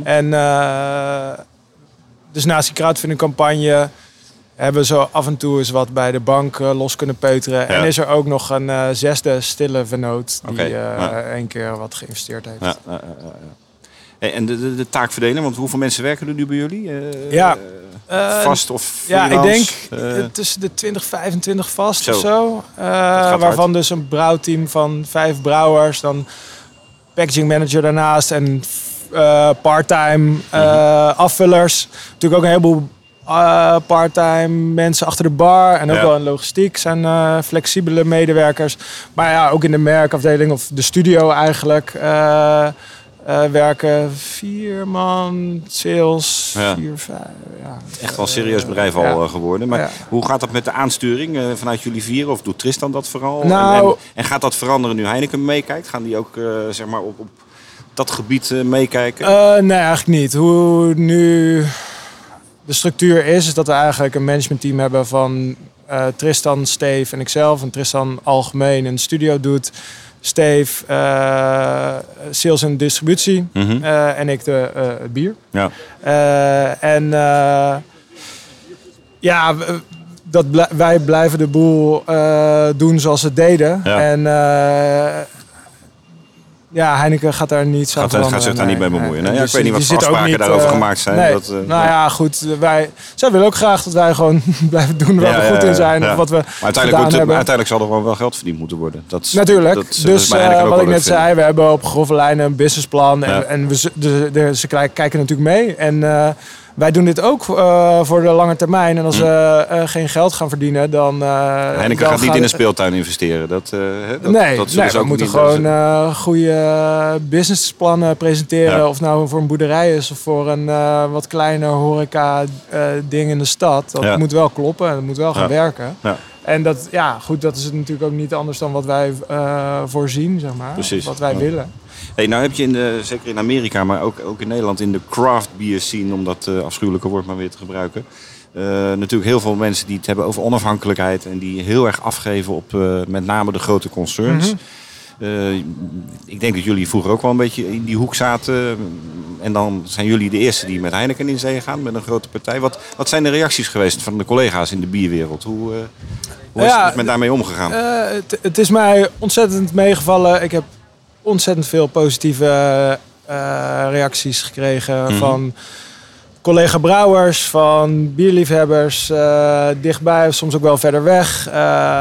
En eh, dus naast die crowdfunding campagne hebben zo af en toe eens wat bij de bank eh, los kunnen peuteren. En is er ook nog een eh, zesde stille vennoot die Oké, eh ja. één keer wat geïnvesteerd heeft. Ja. Hey, En de, de, de taak verdelen, want hoeveel mensen werken er nu bij jullie? Ja, vast of Ja, ik denk tussen de 20, 25 vast Zo. of zo. Hard. waarvan dus een brouwteam van vijf brouwers, dan packaging manager daarnaast en eh parttime eh, afvullers. Natuurlijk ook een heleboel eh, parttime mensen achter de bar en ook Ja. wel in logistiek zijn eh, flexibele medewerkers. Maar ja, ook in de merkafdeling of de studio eigenlijk. eh, werken vier man, sales, Ja. vier, vijf. Ja. echt wel een serieus bedrijf al geworden. Maar hoe gaat dat met de aansturing vanuit jullie vieren? Of doet Tristan dat vooral? Nou- en, en, en gaat dat veranderen nu Heineken meekijkt? Gaan die ook zeg maar op, op dat gebied meekijken? Nee, eigenlijk niet. Hoe nu de structuur is, is dat we eigenlijk een managementteam hebben van eh, Tristan, Steve en ikzelf. En Tristan algemeen de studio doet. Steve eh, sales en distributie. Mhm. eh, en ik de, het bier. Ja. En ja, dat bl- wij blijven de boel doen zoals ze deden. Ja. En ja, Heineken gaat daar niet zo Gaat- gaat zich daar niet bij bemoeien. Nee, ja, ik weet niet wat voor afspraken daarover gemaakt zijn. Nee. Dat, eh, nou ja, goed. Wij, zij willen ook graag dat wij gewoon blijven doen waar Ja, we goed in zijn. ja. Of wat we Maar uiteindelijk, hebben. uiteindelijk zal er gewoon wel geld verdiend moeten worden. Dat Natuurlijk. Dat, dat dus eh, wat ik net zei, we hebben op grove lijnen een businessplan. En, en we, de, de, ze kijk- kijken natuurlijk mee. En eh, wij doen dit ook eh, voor de lange termijn. En als we eh, geen geld gaan verdienen, dan... eh. Heineken dan gaat niet gaat- in een speeltuin investeren. Dat, dat, nee, dat nee we ook moeten niet gewoon goede businessplannen presenteren. Ja. Of het nou voor een boerderij is of voor een wat kleiner horeca eh, ding in de stad. Dat Ja. moet wel kloppen en dat moet wel gaan Ja. werken. Ja. En dat, ja, goed, dat is het natuurlijk ook niet anders dan wat wij eh, voorzien, zeg maar. Precies. Wat wij Ja. willen. Hey, nou heb je in de, zeker in Amerika, maar ook, ook in Nederland in de craft beer scene, om dat eh, afschuwelijke woord maar weer te gebruiken. eh, natuurlijk heel veel mensen die het hebben over onafhankelijkheid en die heel erg afgeven op met name de grote concerns. Eh, ik denk dat jullie vroeger ook wel een beetje in die hoek zaten. En dan zijn jullie de eerste die met Heineken in zee gaan, met een grote partij. Wat, wat zijn de reacties geweest van de collega's in de bierwereld? Hoe, eh, hoe is Ja, het met daarmee omgegaan? Eh, het, het is mij ontzettend meegevallen. Ik heb ontzettend veel positieve reacties gekregen Mhm. van collega brouwers, van bierliefhebbers, eh, dichtbij of soms ook wel verder weg. Eh,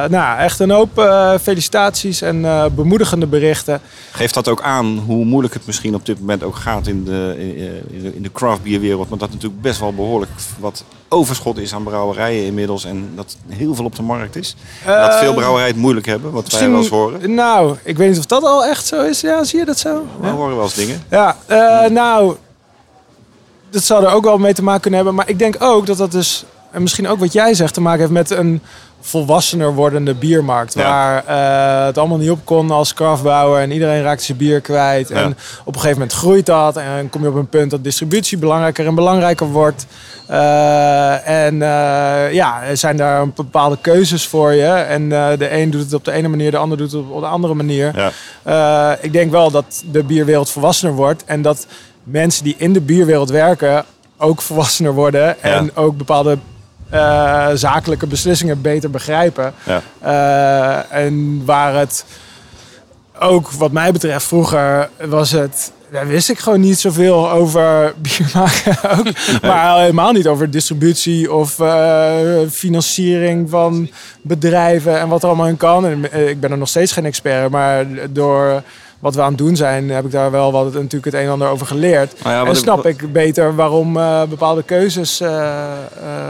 nou, echt een hoop eh, felicitaties en bemoedigende berichten. Geeft dat ook aan hoe moeilijk het misschien op dit moment ook gaat in de, in in de craft bierwereld? Want dat natuurlijk best wel behoorlijk wat overschot is aan brouwerijen inmiddels. En dat heel veel op de markt is. En dat veel brouwerijen het moeilijk hebben, wat wij wel eens horen. Nou, ik weet niet of dat al echt zo is. Ja, zie je dat zo? We horen wel eens dingen. Ja, eh, nou, dat zou er ook wel mee te maken kunnen hebben. Maar ik denk ook dat dat dus, en misschien ook wat jij zegt, te maken heeft met een volwassener wordende biermarkt. Ja. Waar eh, het allemaal niet op kon als craftbouwer en iedereen raakte zijn bier kwijt. Ja. En op een gegeven moment groeit dat en kom je op een punt dat distributie belangrijker en belangrijker wordt. Eh, en eh, ja, er zijn daar bepaalde keuzes voor je. En de een doet het op de ene manier, de ander doet het op de andere manier. Ja. Ik denk wel dat de bierwereld volwassener wordt. En dat mensen die in de bierwereld werken ook volwassener worden. En ook bepaalde eh, zakelijke beslissingen beter begrijpen. Ja. Eh, en waar het ook wat mij betreft vroeger was het daar wist ik gewoon niet zoveel over bier maken. Ook. Maar helemaal niet over distributie of eh, financiering van bedrijven en wat er allemaal in kan. En, ik ben er nog steeds geen expert, maar door wat we aan het doen zijn, heb ik daar wel wat, natuurlijk het een en ander over geleerd. Nou ja, en snap ik beter waarom eh, bepaalde keuzes eh, eh,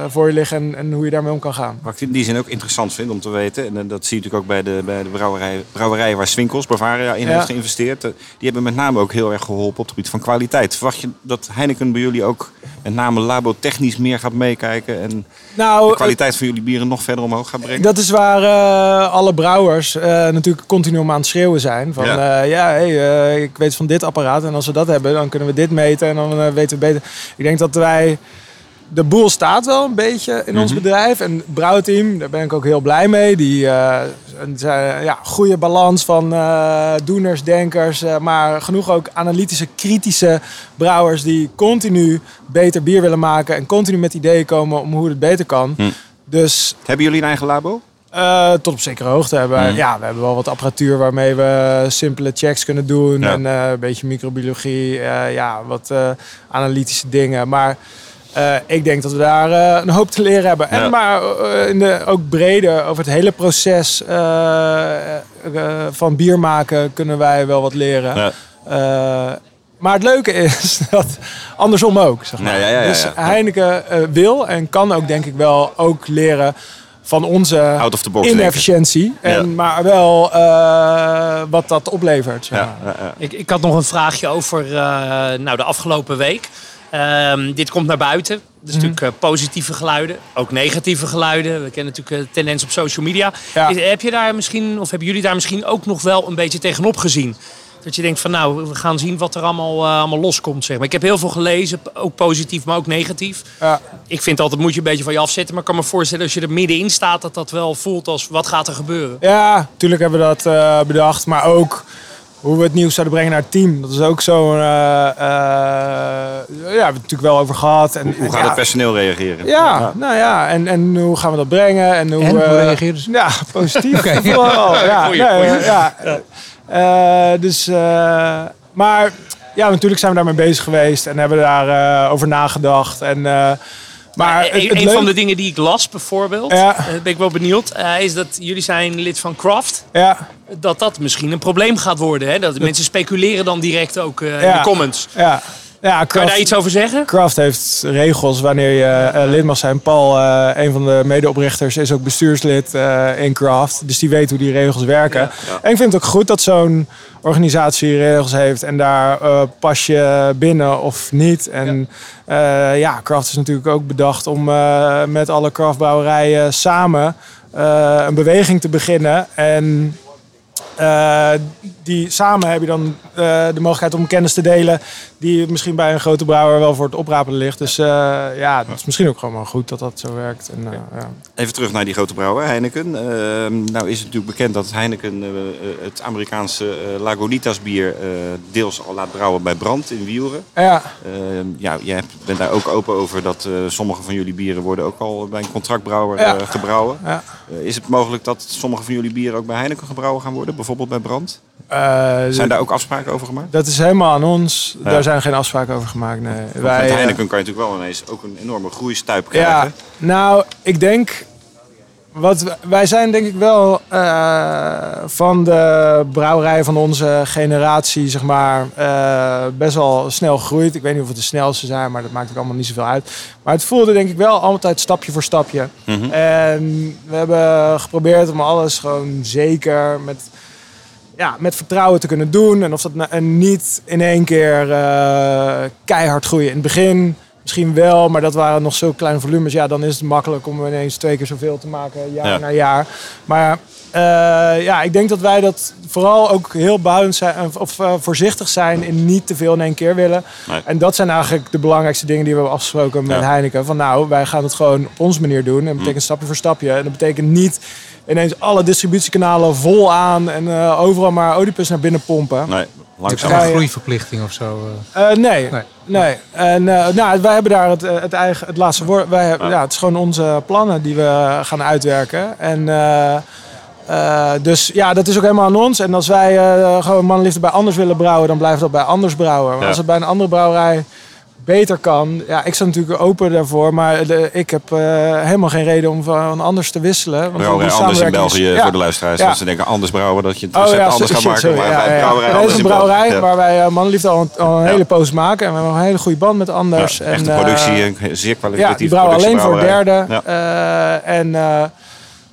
voor je liggen en, en hoe je daarmee om kan gaan. Wat ik in die zin ook interessant vind om te weten, en dat zie je natuurlijk ook bij de, bij de brouwerij, brouwerijen waar Swinkels, Bavaria in Ja. heeft geïnvesteerd. Die hebben met name ook heel erg geholpen op het gebied van kwaliteit. Verwacht je dat Heineken bij jullie ook met name labotechnisch meer gaat meekijken en Nou, de kwaliteit van jullie bieren nog verder omhoog gaat brengen? Dat is waar alle brouwers natuurlijk continu om aan het schreeuwen zijn. Van Ja. Ja, hey, eh, ik weet van dit apparaat en als we dat hebben, dan kunnen we dit meten en dan eh, weten we beter. Ik denk dat wij. De boel staat wel een beetje in ons bedrijf. En het brouwteam, daar ben ik ook heel blij mee. Die eh, een ja, goede balans van doeners, denkers. maar genoeg ook analytische, kritische brouwers die continu beter bier willen maken. En continu met ideeën komen om hoe het beter kan. Dus Hebben jullie een eigen labo? Eh, tot op zekere hoogte hebben we. Mm. Ja, we hebben wel wat apparatuur waarmee we simpele checks kunnen doen. Ja. En eh, een beetje microbiologie, eh, ja, wat analytische dingen. Maar ik denk dat we daar een hoop te leren hebben. Ja. En maar in de, ook breder over het hele proces van bier maken kunnen wij wel wat leren. Ja. Maar het leuke is dat andersom ook. Zeg maar. Ja, ja, ja, ja, Dus. Heineken wil en kan ook denk ik wel ook leren van onze Out of the box denken. inefficiëntie. En, Ja. Maar wel eh, wat dat oplevert. Zeg maar. Ja, ja, ja. Ik, ik had nog een vraagje over eh, nou, de afgelopen week. Ehm, dit komt naar buiten. Dat is natuurlijk eh, positieve geluiden, ook negatieve geluiden. We kennen natuurlijk de tendens op social media. Ja. Is- heb je daar misschien, of hebben jullie daar misschien ook nog wel een beetje tegenop gezien? Dat je denkt van nou, we gaan zien wat er allemaal, eh, allemaal loskomt. Zeg maar. Ik heb heel veel gelezen, ook positief, maar ook negatief. Ja. Ik vind altijd moet je een beetje van je afzetten. Maar ik kan me voorstellen als je er middenin staat, dat dat wel voelt als wat gaat er gebeuren. Ja, natuurlijk hebben we dat eh, bedacht. Maar ook hoe we het nieuws zouden brengen naar het team. Dat is ook zo'n... eh, eh, ja, we hebben het natuurlijk wel over gehad. En, Hoe en gaat ja, het personeel reageren? Ja, nou ja, en, en hoe gaan we dat brengen? En hoe, En hoe eh, reageerden ze? Ja, positief. Oké. Vooral, ja, Goeie, nee, goeie. ja. Eh, dus, eh, maar ja, natuurlijk zijn we daarmee bezig geweest en hebben daar eh, over nagedacht. En, maar een het, het een leuk- van de dingen die ik las bijvoorbeeld, Ja. ben ik wel benieuwd, eh, is dat jullie zijn lid van Craft. Ja, Dat dat misschien een probleem gaat worden. Hè? Dat mensen speculeren dan direct ook in de comments. ja. Ja, Kan je daar iets over zeggen? Kraft heeft regels wanneer je eh, lid mag zijn. Paul, eh, een van de medeoprichters, is ook bestuurslid eh, in Kraft. Dus die weet hoe die regels werken. En ik vind het ook goed dat zo'n organisatie regels heeft. En daar pas je binnen of niet. En ja, ja Kraft is natuurlijk ook bedacht om met alle kraftbrouwerijen samen een beweging te beginnen. En eh, die samen heb je dan eh, de mogelijkheid om kennis te delen die misschien bij een grote brouwer wel voor het oprapen ligt. Dus eh, ja, het is misschien ook gewoon wel goed dat dat zo werkt. En, ja. Even terug naar die grote brouwer, Heineken. Ehm, nou is het natuurlijk bekend dat Heineken het Amerikaanse Lagunitas bier deels al laat brouwen bij Brand in Wieren. Ja, Ehm, ja, jij bent daar ook open over dat sommige van jullie bieren worden ook al bij een contractbrouwer Ja. gebrouwen. ja. Is het mogelijk dat sommige van jullie bieren ook bij Heineken gebrouwen gaan worden? Bijvoorbeeld bij Brand? Eh, Zijn daar ook afspraken over gemaakt? Dat is helemaal aan ons. Ja. Daar zijn geen afspraken over gemaakt. Nee. Want Wij, met eh, Heineken kan je natuurlijk wel ineens ook een enorme groeistuip krijgen. Ja, nou, ik denk. Wat, wij zijn denk ik wel eh, van de brouwerijen van onze generatie, zeg maar, best wel snel gegroeid. Ik weet niet of het de snelste zijn, maar dat maakt ook allemaal niet zoveel uit. Maar het voelde denk ik wel altijd stapje voor stapje. Mhm. En we hebben geprobeerd om alles gewoon zeker met, ja, met vertrouwen te kunnen doen. En of dat nou- en niet in één keer eh, keihard groeien. In het begin misschien wel, maar dat waren nog zo kleine volumes. Ja, dan is het makkelijk om ineens twee keer zoveel te maken, jaar Ja. na jaar. Maar eh, ja, ik denk dat wij dat vooral ook heel behoudend zijn of eh, voorzichtig zijn in niet te veel in één keer willen. Nee. En dat zijn eigenlijk de belangrijkste dingen die we hebben afgesproken met Ja. Heineken. Van nou, wij gaan het gewoon op onze manier doen. En dat betekent stapje voor stapje. En dat betekent niet ineens alle distributiekanalen vol aan en eh, overal maar Oedipus naar binnen pompen. Nee, Is langzaam. een groeiverplichting of zo? eh? Eh, nee. Nee. nee. En eh, nou, wij hebben daar het, het, eigen, het laatste woord. Wij, hebben- ja. het is gewoon onze plannen die we gaan uitwerken. En eh, Eh, dus ja, dat is ook helemaal aan ons. En als wij eh, gewoon mannenliefde bij anders willen brouwen, dan blijft dat bij anders brouwen. Maar Ja. als het bij een andere brouwerij beter kan, ja, ik sta natuurlijk open daarvoor. Maar de- ik heb eh, helemaal geen reden om van anders te wisselen. Want Brouwerij anders in België ja. voor de luisteraars. Ja. Dat ze denken anders brouwen, dat je het Oh ja, anders gaat maken. sorry. Maar bij brouwerij anders is een brouwerij waar wij uh, mannenliefde al, een- al een Ja. hele poos maken. En we hebben een hele goede band met Anders. En, echte eh, productie, een zeer kwalitatief Ja, die brouwen alleen voor derde. Eh, en eh,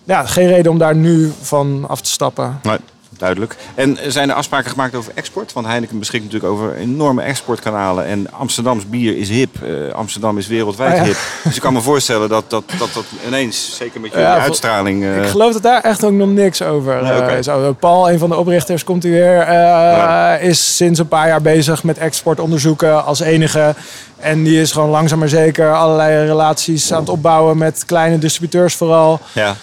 ja, geen reden om daar nu van af te stappen. Nee, duidelijk. En zijn er afspraken gemaakt over export? Want Heineken beschikt natuurlijk over enorme exportkanalen. En Amsterdams bier is hip. Eh, Amsterdam is wereldwijd Ah, ja. hip. Dus ik kan me voorstellen dat dat, dat, dat ineens, zeker met jullie Ja, vol- uitstraling... eh, Ik geloof dat daar echt ook nog niks over Nee, eh, is. Paul, een van de oprichters, komt u weer. Ja. Is sinds een paar jaar bezig met exportonderzoeken als enige. En die is gewoon langzaam maar zeker allerlei relaties aan het opbouwen met kleine distributeurs vooral. ja,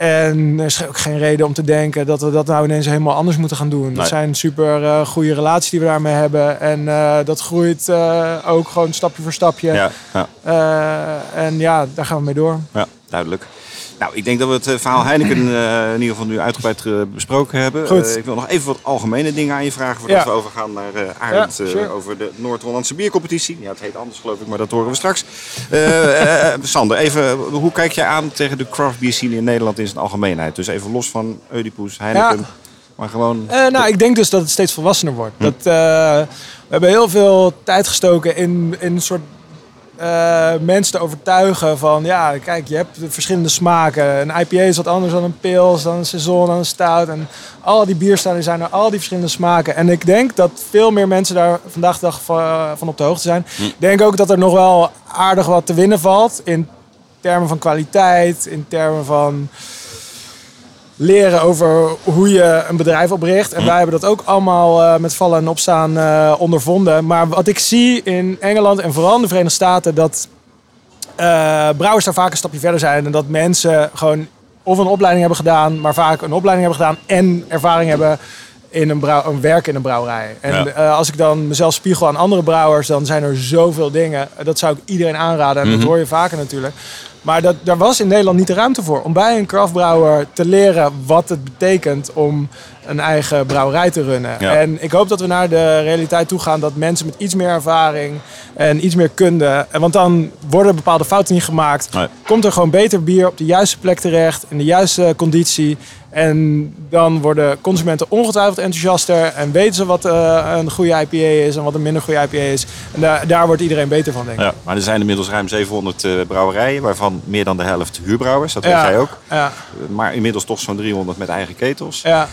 En er is ook geen reden om te denken dat we dat nou ineens helemaal anders moeten gaan doen. Nee. Dat zijn super eh, goede relaties die we daarmee hebben. En eh, dat groeit eh, ook gewoon stapje voor stapje. ja, ja, en ja, daar gaan we mee door. ja, duidelijk. Nou, ik denk dat we het eh, verhaal Heineken eh, in ieder geval nu uitgebreid eh, besproken hebben. Goed. Ik wil nog even wat algemene dingen aan je vragen voordat Ja. we overgaan naar Arend Ja, sure. over de Noord-Hollandse biercompetitie. Ja, het heet anders geloof ik, maar dat horen we straks. Sander, even, hoe kijk jij aan tegen de craft beer scene in Nederland in zijn algemeenheid? Dus even los van Oedipus, Heineken, Ja. maar gewoon... Nou, ik denk dus dat het steeds volwassener wordt. Hm. Dat, we hebben heel veel tijd gestoken in, in een soort eh, mensen te overtuigen van... Ja, kijk, je hebt verschillende smaken. Een IPA is wat anders dan een pils, dan een saison, dan een stout. En al die bierstijlen zijn er, al die verschillende smaken. En ik denk dat veel meer mensen daar vandaag de dag van, van op de hoogte zijn. Hm. Ik denk ook dat er nog wel aardig wat te winnen valt... in termen van kwaliteit, in termen van leren over hoe je een bedrijf opricht. En wij hebben dat ook allemaal eh, met vallen en opstaan eh, ondervonden. Maar wat ik zie in Engeland en vooral in de Verenigde Staten... dat eh, brouwers daar vaak een stapje verder zijn. En dat mensen gewoon of een opleiding hebben gedaan... maar vaak een opleiding hebben gedaan en ervaring hebben... In een, brouw, een werk in een brouwerij. En Ja. als ik dan mezelf spiegel aan andere brouwers, dan zijn er zoveel dingen. Dat zou ik iedereen aanraden. En dat hoor je vaker natuurlijk. Maar dat, daar was in Nederland niet de ruimte voor. Om bij een craftbrouwer te leren wat het betekent om een eigen brouwerij te runnen. Ja. En ik hoop dat we naar de realiteit toe gaan dat mensen met iets meer ervaring en iets meer kunde. Want dan worden bepaalde fouten niet gemaakt. Nee. Komt er gewoon beter bier op de juiste plek terecht, in de juiste conditie. En dan worden consumenten ongetwijfeld enthousiaster en weten ze wat eh, een goede IPA is en wat een minder goede IPA is. En daar, daar wordt iedereen beter van, denk ik. Ja, maar er zijn inmiddels ruim 700 eh, brouwerijen, waarvan meer dan de helft huurbrouwers. Dat weet Ja. jij ook. Ja, Maar inmiddels toch zo'n 300 met eigen ketels. ja.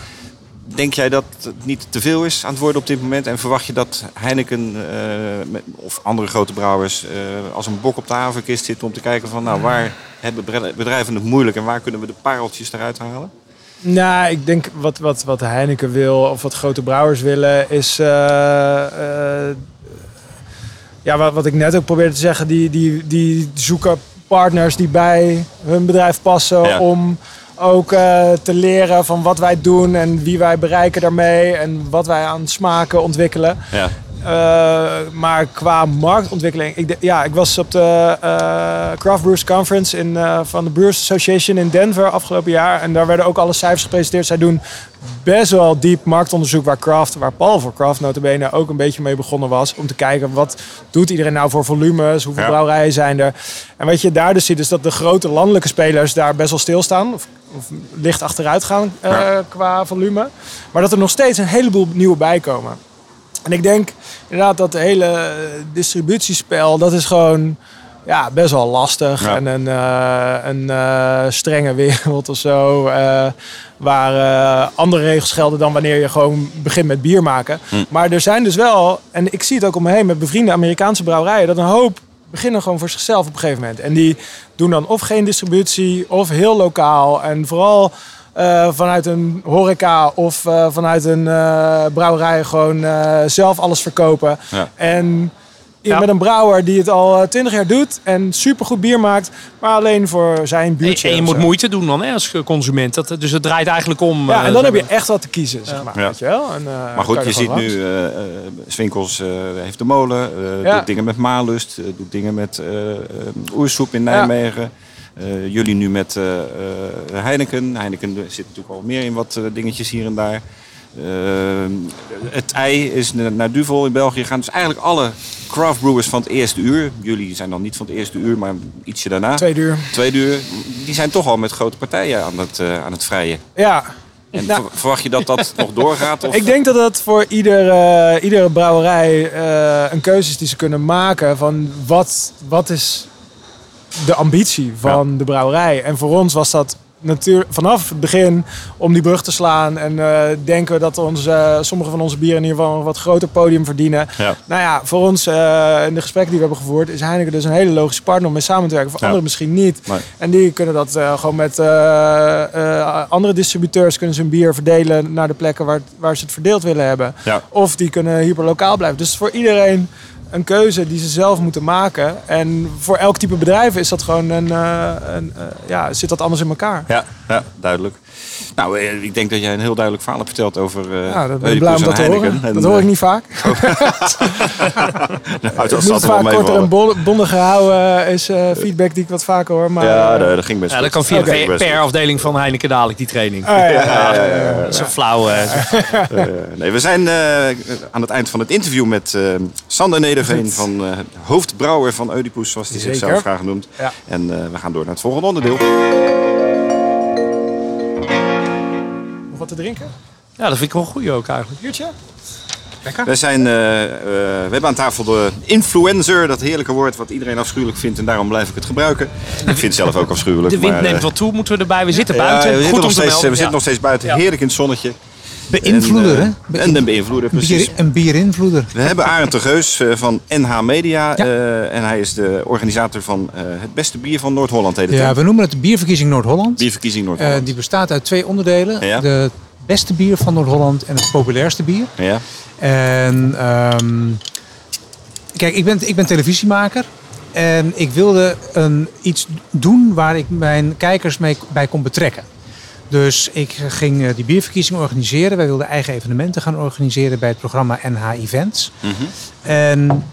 Denk jij dat het niet te veel is aan het worden op dit moment? En verwacht je dat Heineken eh, met- of andere grote brouwers eh, als een bok op de havenkist zitten om te kijken van nou waar hebben bedrijven het moeilijk en waar kunnen we de pareltjes eruit halen? Nou, ik denk wat, wat, wat Heineken wil of wat grote brouwers willen is... eh, eh, ja, wat, wat ik net ook probeerde te zeggen, die, die, die zoeken partners die bij hun bedrijf passen Ja. om ook eh, te leren van wat wij doen en wie wij bereiken daarmee en wat wij aan smaken ontwikkelen. Ja, Eh, maar qua marktontwikkeling, ik, de- ja, ik was op de eh, Craft Brewers Conference in, eh, van de Brewers Association in Denver afgelopen jaar. En daar werden ook alle cijfers gepresenteerd. Zij doen best wel diep marktonderzoek waar Craft, waar Paul voor Craft notabene ook een beetje mee begonnen was. Om te kijken wat doet iedereen nou voor volumes, hoeveel Ja. brouwerijen zijn er. En wat je daar dus ziet is dat de grote landelijke spelers daar best wel stilstaan. Of, of licht achteruit gaan Ja. qua volume. Maar dat er nog steeds een heleboel nieuwe bij komen. En ik denk inderdaad dat het hele eh, distributiespel, dat is gewoon ja, best wel lastig. Ja. En een, eh, een eh, strenge wereld of zo. waar andere regels gelden dan wanneer je gewoon begint met bier maken. Hm. Maar er zijn dus wel, en ik zie het ook om me heen met bevriende Amerikaanse brouwerijen, dat een hoop beginnen gewoon voor zichzelf op een gegeven moment. En die doen dan of geen distributie of heel lokaal. En vooral eh, vanuit een horeca of eh, vanuit een eh, brouwerij gewoon eh, zelf alles verkopen. Ja. En Ja. met een brouwer die het al twintig jaar doet en supergoed bier maakt, maar alleen voor zijn En, buurtje. en je moet zo. moeite doen dan hè, als consument. Dat, dus het draait eigenlijk om. Ja, en dan heb je echt wat te kiezen, zeg maar. Ja. Weet je wel? En, eh, maar goed, je ziet nu Swinkels eh, heeft de molen, eh, Ja. doet dingen met Malust, doet dingen met Oersoep in Nijmegen. Eh, jullie nu met eh, eh, Heineken. Heineken zit natuurlijk al meer in wat dingetjes hier en daar. Het ei is na- naar Duvel in België gegaan. Dus eigenlijk alle craft brewers van het eerste uur. Jullie zijn dan niet van het eerste uur, maar ietsje daarna. Tweede uur. Tweede uur. Die zijn toch al met grote partijen aan het, aan het vrijen. Ja, En Nou. ver- verwacht je dat dat nog doorgaat? Of? Ik denk dat dat voor ieder, iedere brouwerij een keuze is die ze kunnen maken van wat, wat is de ambitie van de brouwerij. En voor ons was dat natuurlijk vanaf het begin om die brug te slaan en eh, denken dat onze, sommige van onze bieren in ieder geval een wat groter podium verdienen. Ja. Nou ja, voor ons eh, in de gesprekken die we hebben gevoerd is Heineken dus een hele logische partner om mee samen te werken. Voor Ja. anderen misschien niet. Nee. En die kunnen dat eh, gewoon met eh, eh, andere distributeurs kunnen ze hun bier verdelen naar de plekken waar, waar ze het verdeeld willen hebben. Ja. Of die kunnen hyperlokaal blijven. Dus voor iedereen een keuze die ze zelf moeten maken. En voor elk type bedrijf is dat gewoon een, eh, een eh, ja, zit dat anders in elkaar. Ja, ja, duidelijk. Nou, eh, ik denk dat jij een heel duidelijk verhaal hebt verteld over eh Ja, dat ben Oedipus ik blij om dat te horen. En, dat hoor ik eh, niet vaak. nou, dat Het zat wel vaak mee korter en bondiger houden is eh, feedback die ik wat vaker hoor. Maar, Ja, eh, dat ging best Ja, dat kan via Dat ging per, best per goed. afdeling van Heineken dadelijk, die training. ah, ja, ja, ja, ja. Zo flauw. eh, zo- Eh, nee, we zijn eh, aan het eind van het interview met eh, Sander Nederveen, van, eh, hoofdbrouwer van Oedipus, zoals hij zichzelf graag noemt. Ja. En eh, we gaan door naar het volgende onderdeel. Wat te drinken? Ja, dat vind ik wel goed ook eigenlijk. Biertje? We, zijn, eh, eh, we hebben aan tafel de influencer, dat heerlijke woord wat iedereen afschuwelijk vindt en daarom blijf ik het gebruiken. Ik vind het zelf ook afschuwelijk. De wind maar, eh, neemt wat toe, moeten we erbij. We zitten ja, buiten. we goed zitten, om nog te steeds, melden. we zitten nog steeds buiten, Ja. heerlijk in het zonnetje. Beïnvloeder, En, hè? eh, En een beïnvloeder, Bier, precies. een bierinvloeder. We hebben Arend de Geus eh, van NH Media. Ja. eh, en hij is de organisator van het beste bier van Noord-Holland. Ja, we noemen het de Bierverkiezing Noord-Holland. Bierverkiezing Noord-Holland. die bestaat uit twee onderdelen. Ja. De beste bier van Noord-Holland en het populairste bier. ja. En ehm, kijk, ik ben, ik ben televisiemaker. En ik wilde een, iets doen waar ik mijn kijkers mee bij kon betrekken. Dus ik ging eh, die bierverkiezing organiseren. Wij wilden eigen evenementen gaan organiseren bij het programma NH Events. En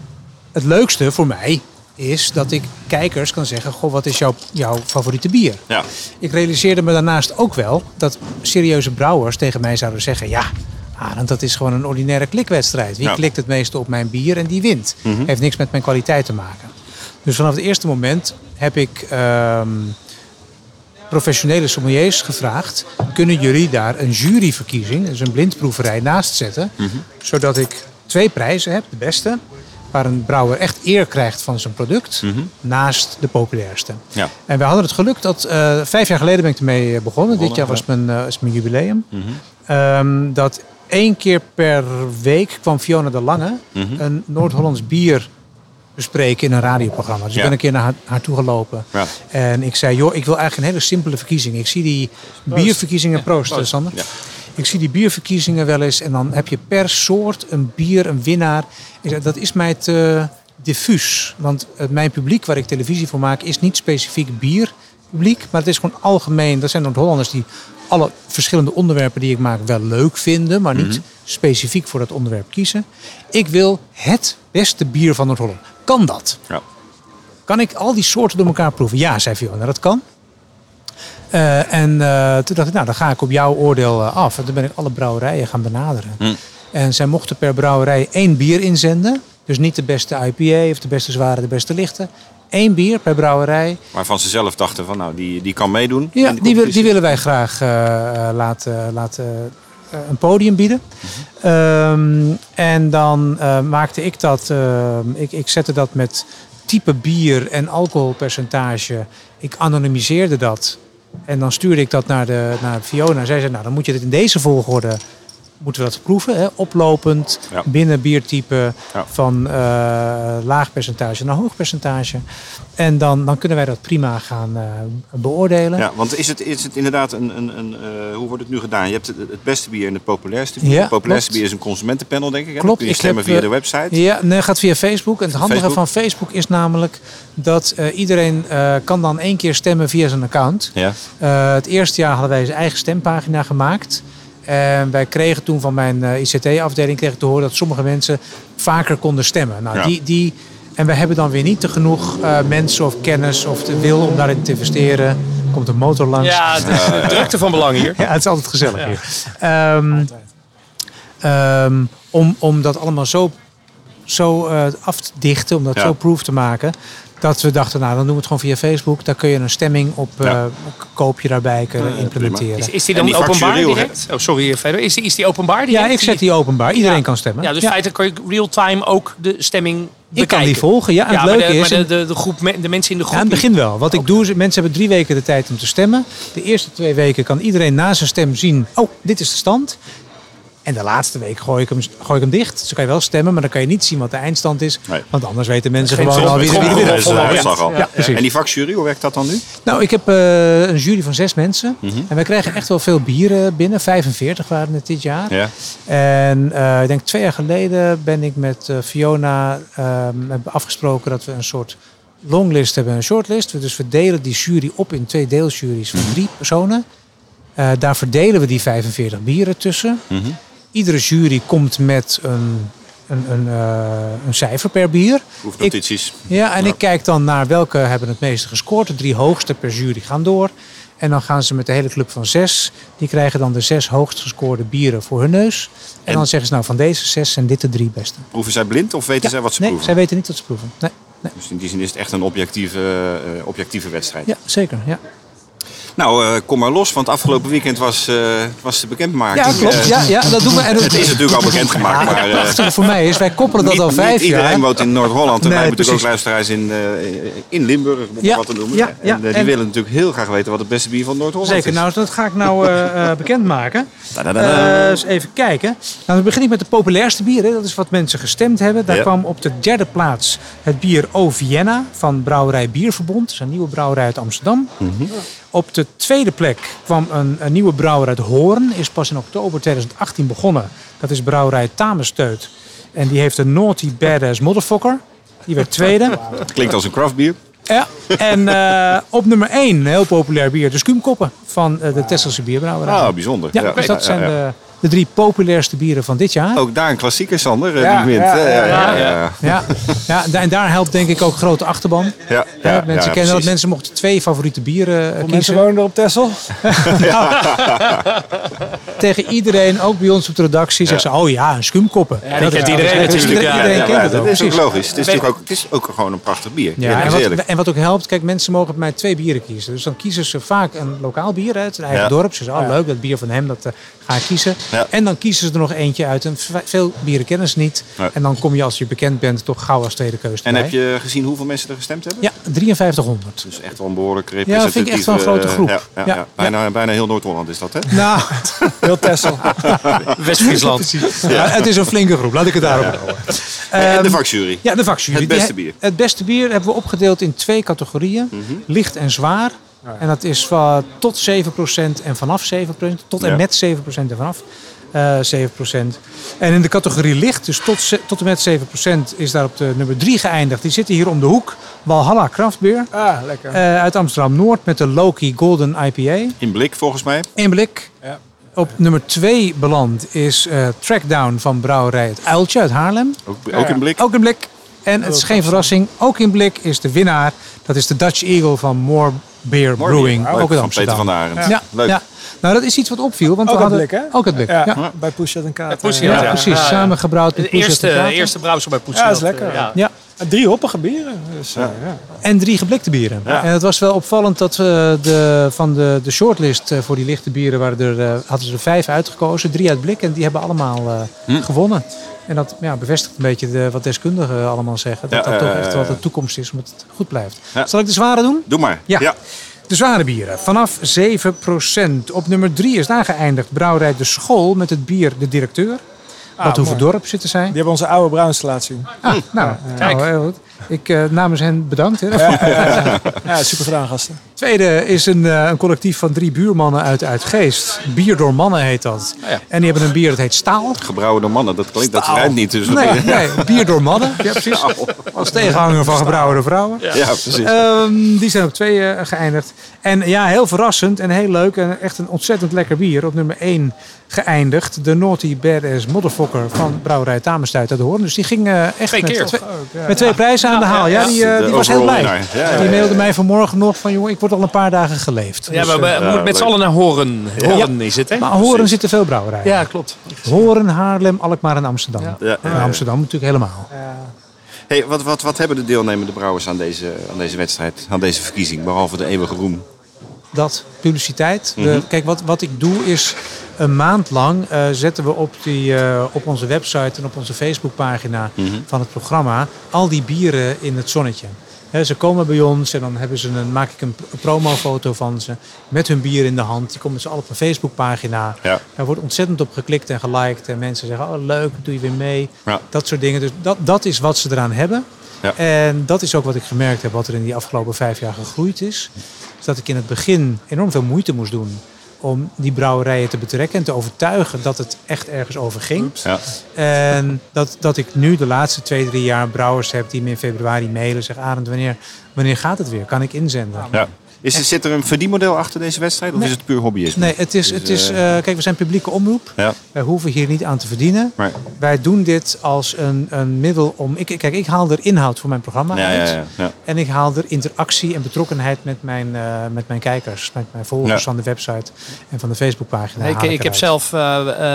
het leukste voor mij is dat ik kijkers kan zeggen: Goh, wat is jouw, jouw favoriete bier? Ja. Ik realiseerde me daarnaast ook wel dat serieuze brouwers tegen mij zouden zeggen: Ja, Arend, dat is gewoon een ordinaire klikwedstrijd. Wie Ja. klikt het meeste op mijn bier en die wint? Heeft niks met mijn kwaliteit te maken. Dus vanaf het eerste moment heb ik ehm, professionele sommeliers gevraagd: kunnen jullie daar een juryverkiezing, dus een blindproeverij, naast zetten? Zodat ik twee prijzen heb: de beste, waar een brouwer echt eer krijgt van zijn product, naast de populairste. Ja. En we hadden het geluk dat eh, vijf jaar geleden ben ik ermee eh, begonnen. Dit jaar was mijn, eh, is mijn jubileum. Ehm, dat één keer per week kwam Fiona de Lange een Noord-Hollands bier bespreken in een radioprogramma. Dus Ja. ik ben een keer naar haar, haar toe gelopen. Ja. En ik zei, joh, ik wil eigenlijk een hele simpele verkiezing. Ik zie die bierverkiezingen, proost, Sander. Ja. Ik zie die bierverkiezingen wel eens en dan heb je per soort een bier, een winnaar. Ik zei, dat is mij te diffuus. Want mijn publiek waar ik televisie voor maak is niet specifiek bierpubliek. Maar het is gewoon algemeen. Dat zijn Noord-Hollanders die alle verschillende onderwerpen die ik maak wel leuk vinden. Maar niet specifiek voor dat onderwerp kiezen. Ik wil het beste bier van Noord-Holland. Kan dat? Ja. Kan ik al die soorten door elkaar proeven? Ja, zei Fiona, dat kan. Eh, en eh, toen dacht ik, nou, dan ga ik op jouw oordeel eh, af. En toen ben ik alle brouwerijen gaan benaderen. Hm. En zij mochten per brouwerij één bier inzenden. Dus niet de beste IPA of de beste zware, de beste lichte. Eén bier per brouwerij. Waarvan ze zelf dachten van nou, die, die kan meedoen. Ja, die, die willen wij graag laten, laten een podium bieden. Ehm, en dan eh, maakte ik dat, ehm, ik, ik zette dat met type bier en alcoholpercentage. Ik anonimiseerde dat. En dan stuurde ik dat naar, de, naar Fiona. Zij zei, nou dan moet je dit in deze volgorde moeten we dat proeven. Hè? Oplopend, Ja. binnen biertype, Ja. van eh, laag percentage naar hoog percentage. En dan, dan kunnen wij dat prima gaan eh, beoordelen. Ja, want is het, is het inderdaad een, een, een eh, hoe wordt het nu gedaan? Je hebt het, het beste bier en het populairste bier. Ja, het populairste klopt. bier is een consumentenpanel, denk ik. Hè? Klopt, Dan kun je stemmen heb, via de website. Ja, nee, gaat via Facebook. En het handige Facebook? van Facebook is namelijk dat iedereen kan dan één keer stemmen via zijn account. Ja. Het eerste jaar hadden wij zijn eigen stempagina gemaakt. En wij kregen toen van mijn ICT-afdeling kregen te horen dat sommige mensen vaker konden stemmen. Nou, Ja. die, die En we hebben dan weer niet te genoeg eh, mensen of kennis of de wil om daarin te investeren. Komt een motor langs. Ja, het is de drukte van belang hier. Ja, het is altijd gezellig hier. Ehm, ehm, om, om dat allemaal zo, zo eh, af te dichten, om dat Ja. zo proof te maken. Dat we dachten, nou dan doen we het gewoon via Facebook. Daar kun je een stemming op Ja. eh, koop je daarbij kunnen implementeren. Is, is die dan die openbaar direct? Oh, sorry, verder. Is die, is die openbaar Ja, direct? ik zet die openbaar. Iedereen Ja. kan stemmen. Ja, dus feitelijk kan je real-time ook de stemming ik bekijken. kan die volgen. Ja, en Ja, het maar, leuke de, is... maar de, de, de, groep, de mensen in de groep... Ja, aan het begin wel. Wat ik doe is, mensen hebben drie weken de tijd om te stemmen. De eerste twee weken kan iedereen na zijn stem zien, oh, dit is de stand. En de laatste week gooi ik hem, gooi ik hem dicht. Dus dan kan je wel stemmen, maar dan kan je niet zien wat de eindstand is. Nee. Want anders weten mensen Geen gewoon al wie, precies. En die vakjury, hoe werkt dat dan nu? Nou, ik heb eh, een jury van zes mensen. Mhm. En wij krijgen echt wel veel bieren binnen. 45 waren het dit jaar. Ja. En eh, ik denk twee jaar geleden ben ik met eh, Fiona ehm, hebben afgesproken dat we een soort longlist hebben en een shortlist. Dus we delen die jury op in twee deeljuries van drie personen. Eh, daar verdelen we die 45 bieren tussen. Mhm. Iedere jury komt met een, een, een, eh, een cijfer per bier. Proefnotities. Ja, en ik kijk dan naar welke hebben het meeste gescoord. De drie hoogste per jury gaan door. En dan gaan ze met de hele club van zes. Die krijgen dan de zes hoogst gescoorde bieren voor hun neus. En, En- dan zeggen ze nou van deze zes zijn dit de drie beste. Proeven zij blind of weten zij wat ze nee, proeven? zij weten niet wat ze proeven. Nee, nee. Dus in die zin is het echt een objectieve, eh, objectieve wedstrijd. Ja, zeker. Ja, Nou, eh, kom maar los, want afgelopen weekend was, eh, was de bekendmaking. ja klopt. Eh, Ja, ja, dat doen we. En Het is natuurlijk al bekendgemaakt, maar het eh, prachtige voor mij is, wij koppelen dat niet, al vijf niet iedereen jaar. woont in Noord-Holland. En Nee, wij hebben natuurlijk ook luisteraars in, in Limburg, om Ja, wat te noemen. ja, ja. en die En- willen natuurlijk heel graag weten wat het beste bier van Noord-Holland Zeker, is. nou dat ga ik nou bekendmaken. Eens even kijken. Nou, dan begin ik met de populairste bieren. Dat is wat mensen gestemd hebben. Daar Ja. kwam op de derde plaats het bier O Vienna van Brouwerij Bierverbond. Dat is een nieuwe brouwerij uit Amsterdam. Mhm. Op de tweede plek kwam een, een nieuwe brouwerij uit Hoorn. Is pas in oktober 2018 begonnen. Dat is brouwerij Tamersteut. En die heeft een Naughty Badass Motherfucker. Die werd tweede. Klinkt als een craftbier. Ja. En eh, op nummer 1, een heel populair bier, de Skumkoppen van eh, de Tesselse Bierbrouwerij. Ah, bijzonder. Ja, dus dat ja, zijn ja. de, de drie populairste bieren van dit jaar. Ook daar een klassieker, Sander, eh, Ja, die wint. ja, ja, ja, ja, ja. Ja, ja, da- en daar helpt denk ik ook grote achterban. Ja, Ja, ja, mensen ja, kennen dat mensen mochten twee favoriete bieren eh, Mensen kiezen. wonen er op Texel. Tegen iedereen, ook bij ons op de redactie, zeggen ze: Oh ja, een skumkoppen. Ja, die kent iedereen natuurlijk, kent dat is ook logisch. Het is, natuurlijk ook, het is ook gewoon een prachtig bier. Ja, Ja, en, wat, eerlijk. en wat ook helpt, kijk, mensen mogen bij mij twee bieren kiezen. Dus dan kiezen ze vaak een lokaal bier uit hun eigen Ja. dorp. Ze zeggen, oh leuk, dat bier van hem, dat eh, ga ik kiezen. Ja. En dan kiezen ze er nog eentje uit. En veel bieren kennen ze niet. Ja. En dan kom je als je bekend bent toch gauw als tweede keuze En heb je gezien hoeveel mensen er gestemd hebben? Ja, 5300. Dus echt wel een behoorlijk Ja, representatieve... dat vind ik echt wel een grote eh, groep. Ja, ja, Ja. ja. Bijna, bijna heel Noord-Holland is dat, hè? Nou, Heel Texel. West-Friesland. ja, het is een flinke groep. Laat ik het daarop houden. en de vakjury. Ja, de vakjury. Het beste Die- bier. Het beste bier hebben we opgedeeld in twee categorieën. Mhm. Licht en zwaar. En dat is van tot 7% en vanaf 7%. Tot en Ja. met 7% en vanaf eh 7%. En in de categorie licht, dus tot, tot en met 7%, is daar op de nummer 3 geëindigd. Die zitten hier om de hoek. Walhalla Kraftbeer. Ah, lekker. eh, uit Amsterdam-Noord met de Loki Golden IPA. In blik, volgens mij. Eén blik. Ja. Op nummer 2 beland is eh, Trackdown van brouwerij Het Uiltje uit Haarlem. Ook, ook in blik. Ook in blik. En het is geen verrassing, ook in blik is de winnaar. Dat is de Dutch Eagle van More Beer Brewing. Ook in van Amsterdam. Peter van der Arend. Ja, Leuk. ja. Nou, dat is iets wat opviel. Want Ook we het hadden, blik, hè? Ook het blik, ja. Ja, bij Pushet en Kater. Pushet, Ja, ja. precies. Ja. Samengebrouwd met De eerste, en Kater. eerste brouwsel bij Poetsen. Ja, is lekker. Ja. Ja, Drie hoppige bieren. Dus, eh, ja. en drie geblikte bieren. Ja. En het was wel opvallend dat we de, van de, de shortlist eh, voor die lichte bieren waren er, eh, hadden ze er vijf uitgekozen. Drie uit blik en die hebben allemaal eh, Hm. gewonnen. En dat ja, bevestigt een beetje de, wat deskundigen allemaal zeggen. Dat Ja, dat toch ja, echt ja. wel de toekomst is, omdat het goed blijft. Ja. Zal ik de zware doen? Doe maar. Ja. De zware bieren. Vanaf 7%. Op nummer 3 is daar geëindigd brouwerij De School met het bier De Directeur. Wat hoeveel dorp zit te zijn. Die hebben onze oude brouwinstallatie. Ah, nou, Kijk. nou, heel goed. Ik, eh, namens hen bedankt. Hè. Ja, ja, ja. ja, super gedaan, gasten. Tweede is een, eh, een collectief van drie buurmannen uit Uitgeest. Bier door mannen heet dat. Ah, ja. En die hebben een bier dat heet Staal. Gebrouwen door mannen, dat klinkt, dat Staal. rijmt niet. Dus Nee, nee, bier door mannen. Ja, precies. Als tegenhanger van gebrouwen door vrouwen. Ja, precies. Ehm, die zijn op twee eh, geëindigd. En ja, heel verrassend en heel leuk. En echt een ontzettend lekker bier. Op nummer 1 geëindigd. De Naughty Badass Motherfucker van Brouwerij Tamerstuit uit de Hoorn. Dus die ging eh, echt Twee met, keer. twee, met twee prijzen aan de haal. Ja, die, eh, die was heel blij. Die mailde mij vanmorgen nog van... jongen, ik word al een paar dagen geleefd. Ja, Dus, maar we eh, moeten met z'n allen naar Horen. Horen is het, hè? maar Horen zitten veel brouwerijen. Ja, klopt. Horen, Haarlem, Alkmaar en Amsterdam. Ja. Ja, En. Amsterdam natuurlijk helemaal. Hey, wat, wat, wat hebben de deelnemende brouwers aan deze, aan deze wedstrijd, aan deze verkiezing, behalve de eeuwige roem? Dat, publiciteit. Mhm. De- kijk, wat, wat ik doe is een maand lang eh, zetten we op, die, eh, op onze website en op onze Facebookpagina Mhm. van het programma al die bieren in het zonnetje. Ze komen bij ons en dan hebben ze een, maak ik een promofoto van ze met hun bier in de hand. Die komen ze al op een Facebookpagina. Ja. Daar wordt ontzettend op geklikt en geliked. En mensen zeggen, oh leuk, doe je weer mee. Ja. Dat soort dingen. Dus dat, dat is wat ze eraan hebben. Ja. En dat is ook wat ik gemerkt heb, wat er in die afgelopen vijf jaar gegroeid is. Is dat ik in het begin enorm veel moeite moest doen om die brouwerijen te betrekken en te overtuigen dat het echt ergens over ging. Ja. En dat, dat ik nu de laatste twee, drie jaar brouwers heb die me in februari mailen. Zeggen, Arend, wanneer, wanneer gaat het weer? Kan ik inzenden? Ja. Is er, zit er een verdienmodel achter deze wedstrijd of Nee. is het puur hobbyisme? Nee, het is, Dus, het is eh, eh, kijk, we zijn publieke omroep. Ja, Wij hoeven hier niet aan te verdienen. maar, Wij doen dit als een, een middel om... Ik, kijk, ik haal er inhoud voor mijn programma ja, uit. ja, ja, ja. En ik haal er interactie en betrokkenheid met mijn, eh, met mijn kijkers. Met mijn volgers Ja. van de website en van de Facebookpagina. ik, haal ik heb zelf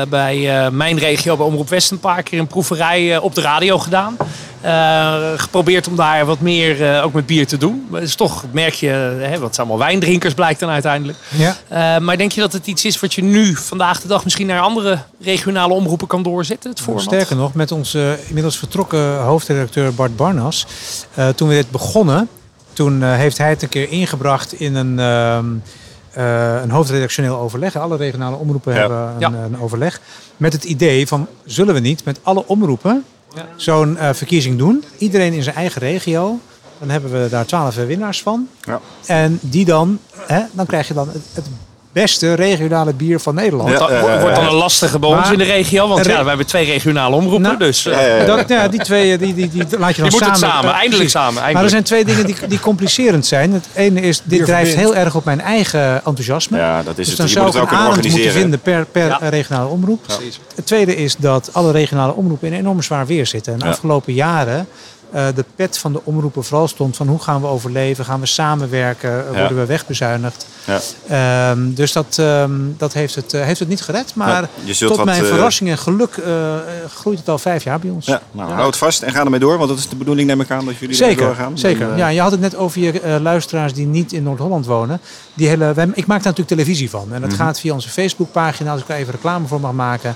bij eh, mijn regio, bij Omroep West, een paar keer een proeverij op de radio gedaan. Eh, geprobeerd om daar wat meer eh, ook met bier te doen. Maar het is toch, merk je, hè, wat zijn allemaal wijndrinkers blijkt dan uiteindelijk. Ja. Eh, maar denk je dat het iets is wat je nu vandaag de dag misschien naar andere regionale omroepen kan doorzetten? Het format? Sterker nog, met onze inmiddels vertrokken hoofdredacteur Bart Barnas. eh, toen we dit begonnen, toen eh, heeft hij het een keer ingebracht in een, ehm, eh, een hoofdredactioneel overleg. Alle regionale omroepen Ja. hebben een, Ja. een overleg. Met het idee van, zullen we niet met alle omroepen Ja. zo'n eh, verkiezing doen? Iedereen in zijn eigen regio. Dan hebben we daar twaalf winnaars van. Ja. En die dan, hè, dan krijg je dan het, het beste regionale bier van Nederland. Ja. Dat wordt dan een lastige bij ons in de regio. Want Re- ja, we hebben twee regionale omroepen. Nou, dus eh. Dat, ja, die twee, die, die, die laat je dan die moeten het samen. samen. eh, Eindelijk samen. Maar er zijn twee dingen die, die complicerend zijn. Het ene is, dit drijft heel erg op mijn eigen enthousiasme. ja, dat is dus het. dan Je zou ik het een arend moeten vinden per, per Ja. eh, regionale omroep. Precies. Het tweede is dat alle regionale omroepen in enorm zwaar weer zitten. En de Ja. afgelopen jaren eh, de pet van de omroepen vooral stond van hoe gaan we overleven? Gaan we samenwerken? Eh, Ja. Worden we wegbezuinigd? Ja. Ehm, dus dat, ehm, dat heeft, het, eh, heeft het niet gered. Maar Ja, tot wat, mijn verrassing en geluk groeit het al vijf jaar bij ons. Ja, nou, houd vast en ga ermee door, want dat is de bedoeling, neem ik aan, dat jullie Zeker, doorgaan. zeker. Eh, Ja, je had het net over je luisteraars die niet in Noord-Holland wonen. Die hele, wij, ik maak daar natuurlijk televisie van. En dat Mhm. gaat via onze Facebookpagina, als ik daar even reclame voor mag maken.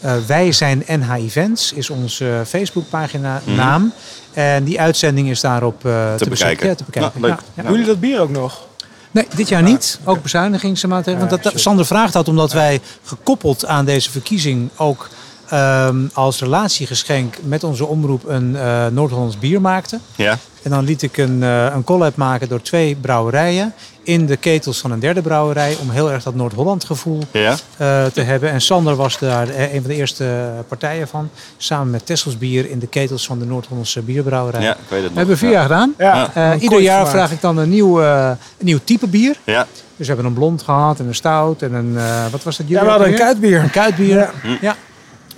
Eh, wij zijn NH Events, is onze Facebookpagina naam. En die uitzending is daarop eh, te, Mhm. bekijken. Ja, te bekijken. Nou, leuk. Ja, ja. Doen jullie dat bier ook nog? Nee, dit jaar niet. Ook bezuinigingsmaatregelen. Want dat, Sander vraagt dat omdat wij gekoppeld aan deze verkiezing ook ehm, als relatiegeschenk met onze omroep een eh, Noord-Hollands bier maakten. Ja, En dan liet ik een, eh, een collab maken door twee brouwerijen in de ketels van een derde brouwerij. Om heel erg dat Noord-Holland gevoel ja. eh, te hebben. En Sander was daar een van de eerste partijen van. Samen met Tessels bier in de ketels van de Noord-Hollandse bierbrouwerij. ja, ik weet het nog. We hebben vier ja. jaar gedaan. Ja. Eh, ieder jaar gemaakt. vraag ik dan een nieuw, eh, een nieuw type bier. Ja, Dus we hebben een blond gehad en een stout en een, eh, wat was dat? Ja, we hadden een kuitbier. Een kuitbier. Ja. Ja.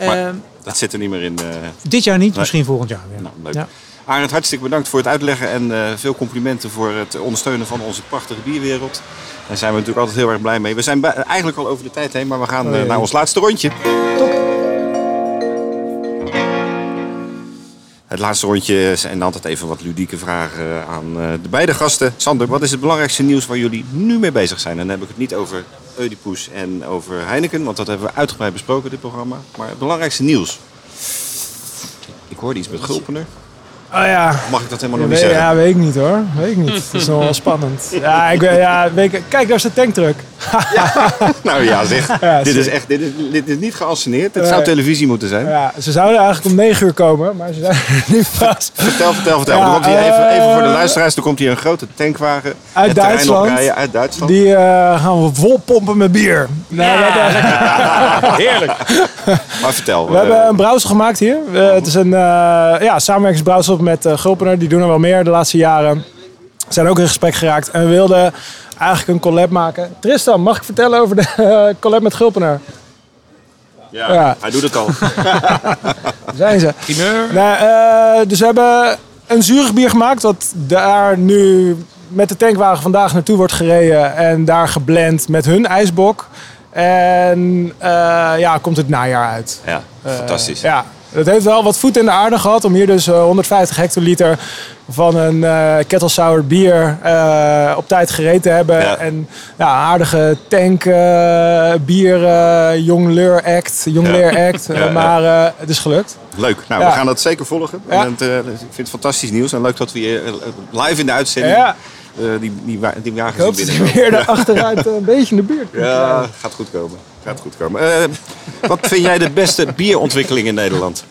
Maar- Ehm, dat zit er niet meer in. eh. dit jaar niet, Nee. misschien volgend jaar weer. nou, leuk. Ja. Arend, hartstikke bedankt voor het uitleggen en eh, veel complimenten voor het ondersteunen van onze prachtige bierwereld. Daar zijn we natuurlijk altijd heel erg blij mee. We zijn bij- eigenlijk al over de tijd heen, maar we gaan Oh, eh, naar ons laatste rondje. Het laatste rondje zijn altijd even wat ludieke vragen aan eh, de beide gasten. Sander, wat is het belangrijkste nieuws waar jullie nu mee bezig zijn? En dan heb ik het niet over Oedipus en over Heineken, want dat hebben we uitgebreid besproken, dit programma. Maar het belangrijkste nieuws. Ik hoorde iets met Gulpener. Oh ja. Mag ik dat helemaal Ja, nog niet weet, zeggen? ja, weet ik niet hoor. Weet ik niet. Het is nog wel spannend. Ja, ik, ben- ja weet ik, kijk, daar is de tanktruck. Nou ja, zeg. Ja, dit, is echt, dit, is, dit is niet geanceneerd. Dit zou televisie moeten zijn. Ja, ze zouden eigenlijk om 9 uur komen, maar ze zijn nu vast. Vertel, vertel, vertel. Ja, er komt hier even, even voor de eh, luisteraars. Er komt hier een grote tankwagen. Uit Duitsland. oprijden uit Duitsland. Die eh, gaan we vol pompen met bier. Nee, we hebben, Heerlijk. Maar vertel. we hebben eh, een brouwsel gemaakt hier. Eh, het is een eh ja, samenwerkingsbrouwsel met eh Gulpener. Die doen er wel meer de laatste jaren. We zijn ook in gesprek geraakt. En we wilden eigenlijk een collab maken. Tristan, mag ik vertellen over de eh, collab met Gulpener? ja, ja. Hij doet het al. Daar zijn ze. Primeur. Nou, eh, dus we hebben een zuurig bier gemaakt, wat daar nu met de tankwagen vandaag naartoe wordt gereden en daar geblend met hun ijsbok. En eh, ja, komt het najaar uit. Ja, fantastisch. Ja, het heeft wel wat voet in de aarde gehad om hier dus eh, 150 hectoliter van een eh kettle sour bier eh, op tijd gereed te hebben. Ja. En ja, aardige tank eh, bier eh jongleur act, jongleer act. Ja, Eh, maar eh, het is gelukt. Leuk. Nou, we gaan dat zeker volgen. En het, eh, ik vind het fantastisch nieuws. En leuk dat we hier eh, live in de uitzending Eh, die, die, die wagens Ik je binnenkomen. weer daar achteruit eh, een beetje in de buurt. Ja, gaat goed komen. Gaat goed komen. Eh, wat vind jij de beste bierontwikkeling in Nederland?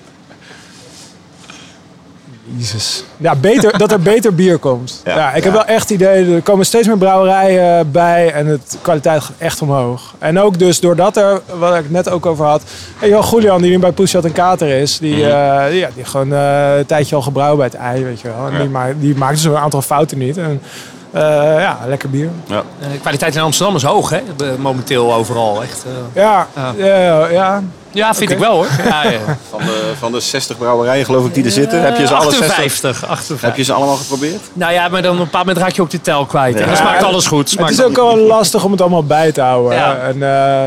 Jezus. Ja, beter, dat er beter bier komt. Ja. Ja, ik heb wel echt het idee, er komen steeds meer brouwerijen bij en het kwaliteit gaat echt omhoog. En ook dus doordat er, wat ik net ook over had, hey, joh, Julian die nu bij Poesjat en Kater is, die, Mhm. eh, ja, die gewoon eh, een tijdje al gebrouwen bij het ei, weet je wel. En Ja. die, maakt, die maakt dus een aantal fouten niet. En, eh, ja, lekker bier. Ja. De kwaliteit in Amsterdam is hoog, hè? Momenteel overal. Echt, eh. Ja, Ja. ja, ja. Vind ik wel hoor. Ja, ja. Van, de, van de 60 brouwerijen geloof ik die er zitten. heb je ze alle 60? 58, 58. Heb je ze allemaal geprobeerd? Nou ja, maar dan op een bepaald moment raak je ook de tel kwijt. En dan smaakt alles goed. Het Smaakt is ook wel lastig om het allemaal bij te houden. Ja. En eh,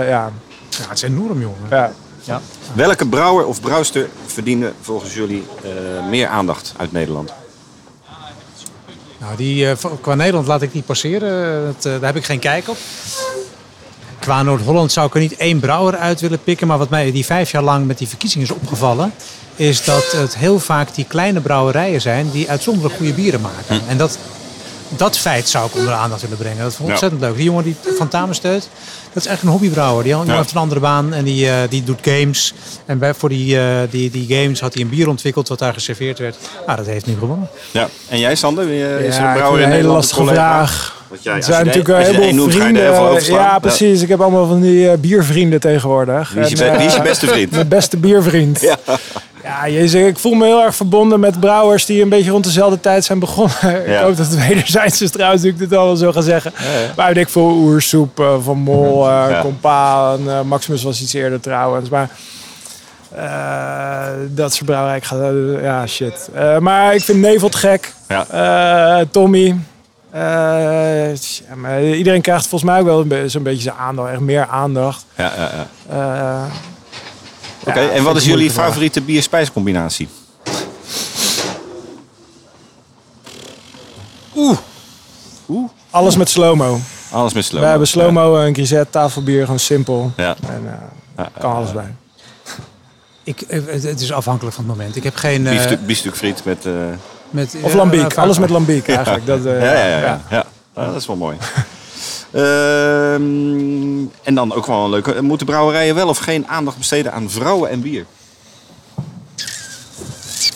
ja, Ja, het is enorm, jongen. ja. Welke brouwer of brouwster verdienen volgens jullie eh, meer aandacht uit Nederland? Nou, die, eh, qua Nederland laat ik niet passeren. Dat, eh, daar heb ik geen kijk op. Qua Noord-Holland zou ik er niet één brouwer uit willen pikken. Maar wat mij die vijf jaar lang met die verkiezingen is opgevallen... is dat het heel vaak die kleine brouwerijen zijn die uitzonderlijk goede bieren maken. En dat, dat feit zou ik onder de aandacht willen brengen. Dat vond ik Ja. ontzettend leuk. Die jongen die van Tamensteut, dat is echt een hobbybrouwer. Die Ja. heeft een andere baan en die, eh, die doet games. En bij, voor die, eh, die, die games had hij een bier ontwikkeld wat daar geserveerd werd. Nou, dat heeft nu gewonnen. Ja. En jij Sander? Wie, eh, is Ja, een brouwer in een hele Nederland? lastige collega? vraag. Want jij, als zijn je natuurlijk als je je er vrienden. heel veel over slaan. Ja, precies. Ik heb allemaal van die eh, biervrienden tegenwoordig. Wie is, je, En, wie is je eh, beste vriend? Mijn beste biervriend. Ja. Ja, jezus, ik voel me heel erg verbonden met brouwers die een beetje rond dezelfde tijd zijn begonnen. Ja. Ik hoop dat het wederzijds is trouwens, ik dit al zo ga zeggen. Maar ik voor Oersoep, eh, Van Mol, eh Ja. Compa, en, eh, Maximus was iets eerder trouwens. Maar eh, dat soort brouwerij, ik ga, eh, ja shit. Eh, maar ik vind Nevelt gek. Eh, Tommy. Eh, ja, maar iedereen krijgt volgens mij ook wel zo'n beetje zijn aandacht, echt meer aandacht. Ja, ja, ja. Eh, Oké, ja, en wat is jullie favoriete bier-spijscombinatie? Alles met slow-mo. Alles met slow. We hebben slow-mo, een grisette, tafelbier, gewoon simpel. Ja. En eh Ja, kan alles bij. Ik, het is afhankelijk van het moment. Ik heb geen... eh, Biefstuk, biefstuk friet met... eh, met, Of ja, lambiek, eh, alles met lambiek eigenlijk. Dat, eh, ja, ja, ja, ja. ja. Ja, dat is wel mooi. Ehm, en dan ook wel een leuke. Moeten brouwerijen wel of geen aandacht besteden aan vrouwen en bier?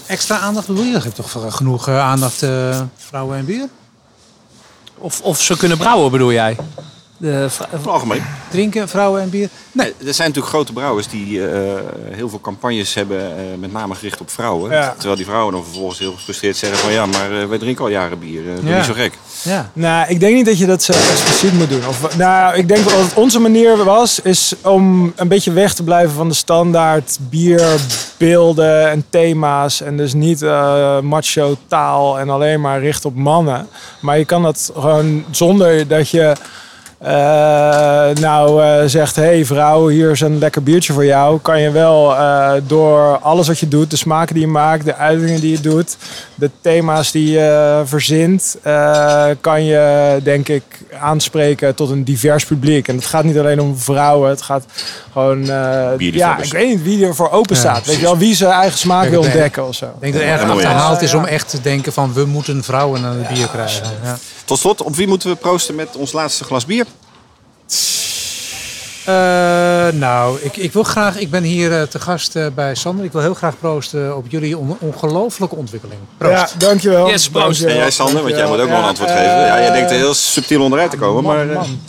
Extra aandacht bedoel je? Je hebt toch voor- genoeg eh, aandacht eh, vrouwen en bier? Of, of ze kunnen brouwen, bedoel jij? De, algemeen. Drinken, vrouwen en bier? Nee, er zijn natuurlijk grote brouwers die eh, heel veel campagnes hebben, eh, met name gericht op vrouwen. Ja. Terwijl die vrouwen dan vervolgens heel gefrustreerd zeggen van ja, maar eh, wij drinken al jaren bier. doe Ja. niet zo gek. Ja. Nou, ik denk niet dat je dat zo expliciet moet doen. Of, nou, ik denk wat onze manier was, is om een beetje weg te blijven van de standaard bierbeelden en thema's. En dus niet eh, macho taal en alleen maar richt op mannen. Maar je kan dat gewoon zonder dat je eh, nou eh, zegt, hey vrouw, hier is een lekker biertje voor jou. Kan je wel eh, door alles wat je doet, de smaken die je maakt, de uitingen die je doet, de thema's die je verzint, eh, kan je denk ik aanspreken tot een divers publiek. En het gaat niet alleen om vrouwen, het gaat gewoon... eh, ja, ik weet niet wie er voor open Ja, staat. weet je wel, wie zijn eigen smaak wil ontdekken of zo. Ik denk dat het erg achterhaald is om echt te denken van we moeten vrouwen aan het bier krijgen. Ja. Tot slot, op wie moeten we proosten met ons laatste glas bier? Eh, nou, ik, ik wil graag, ik ben hier eh, te gast eh, bij Sander. Ik wil heel graag proosten op jullie on- ongelofelijke ontwikkeling. Proost. Ja, dankjewel. Yes, proost. En jij Sander, want jij moet ook nog een antwoord geven. Ja, jij denkt er heel subtiel onderuit te komen, Man, maar... eh, man.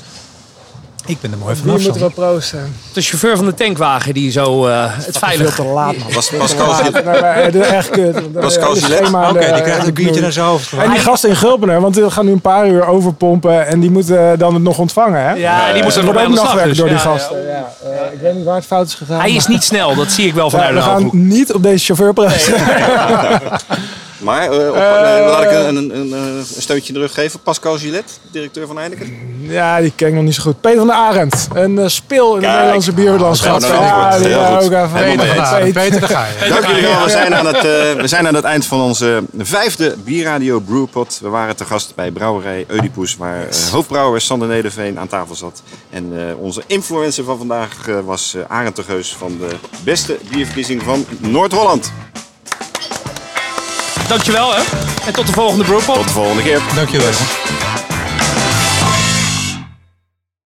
Ik ben er mooi vanaf. moeten we proosten? De chauffeur van de tankwagen die zo eh, het veilig... Veel te laat, man. Was Pascal laat. Gillet- Nee, maar, eh, echt kut. Pascal Eh, Gillet? Oké, die krijgt een de biertje naar zijn hoofd. En die gasten in Gulpener, want die gaan nu een paar uur overpompen en die moeten dan het nog ontvangen, hè? Ja, die moest er nog wordt bij ook aan de slag. nachtwerk Dus, door die ja, gasten. Ja, eh, ik weet niet waar het fout is gegaan. Hij is niet snel, dat zie ik wel Ja, vanuit we de gaan ogen. niet op deze chauffeur proosten. Maar eh, op, eh, laat ik een, een, een, een steuntje in de rug geven. Pascal Gillet, directeur van Heineken. Ja, die ken ik nog niet zo goed. Peter van der Arend, een eh, speel in Kijk. het Nederlandse bierlandschap. die wou goed. ik even Helemaal mee weten. eens. Peter. Peter, daar ga je. Dank jullie wel. We zijn, aan het, we zijn aan het eind van onze vijfde Bierradio Brewpot. We waren te gast bij brouwerij Oedipus, waar hoofdbrouwer Sander Nederveen aan tafel zat. En eh, onze influencer van vandaag eh, was eh Arend de Geus van de beste bierverkiezing van Noord-Holland. Dankjewel hè. En tot de volgende brewpot. Tot de volgende keer. Dankjewel.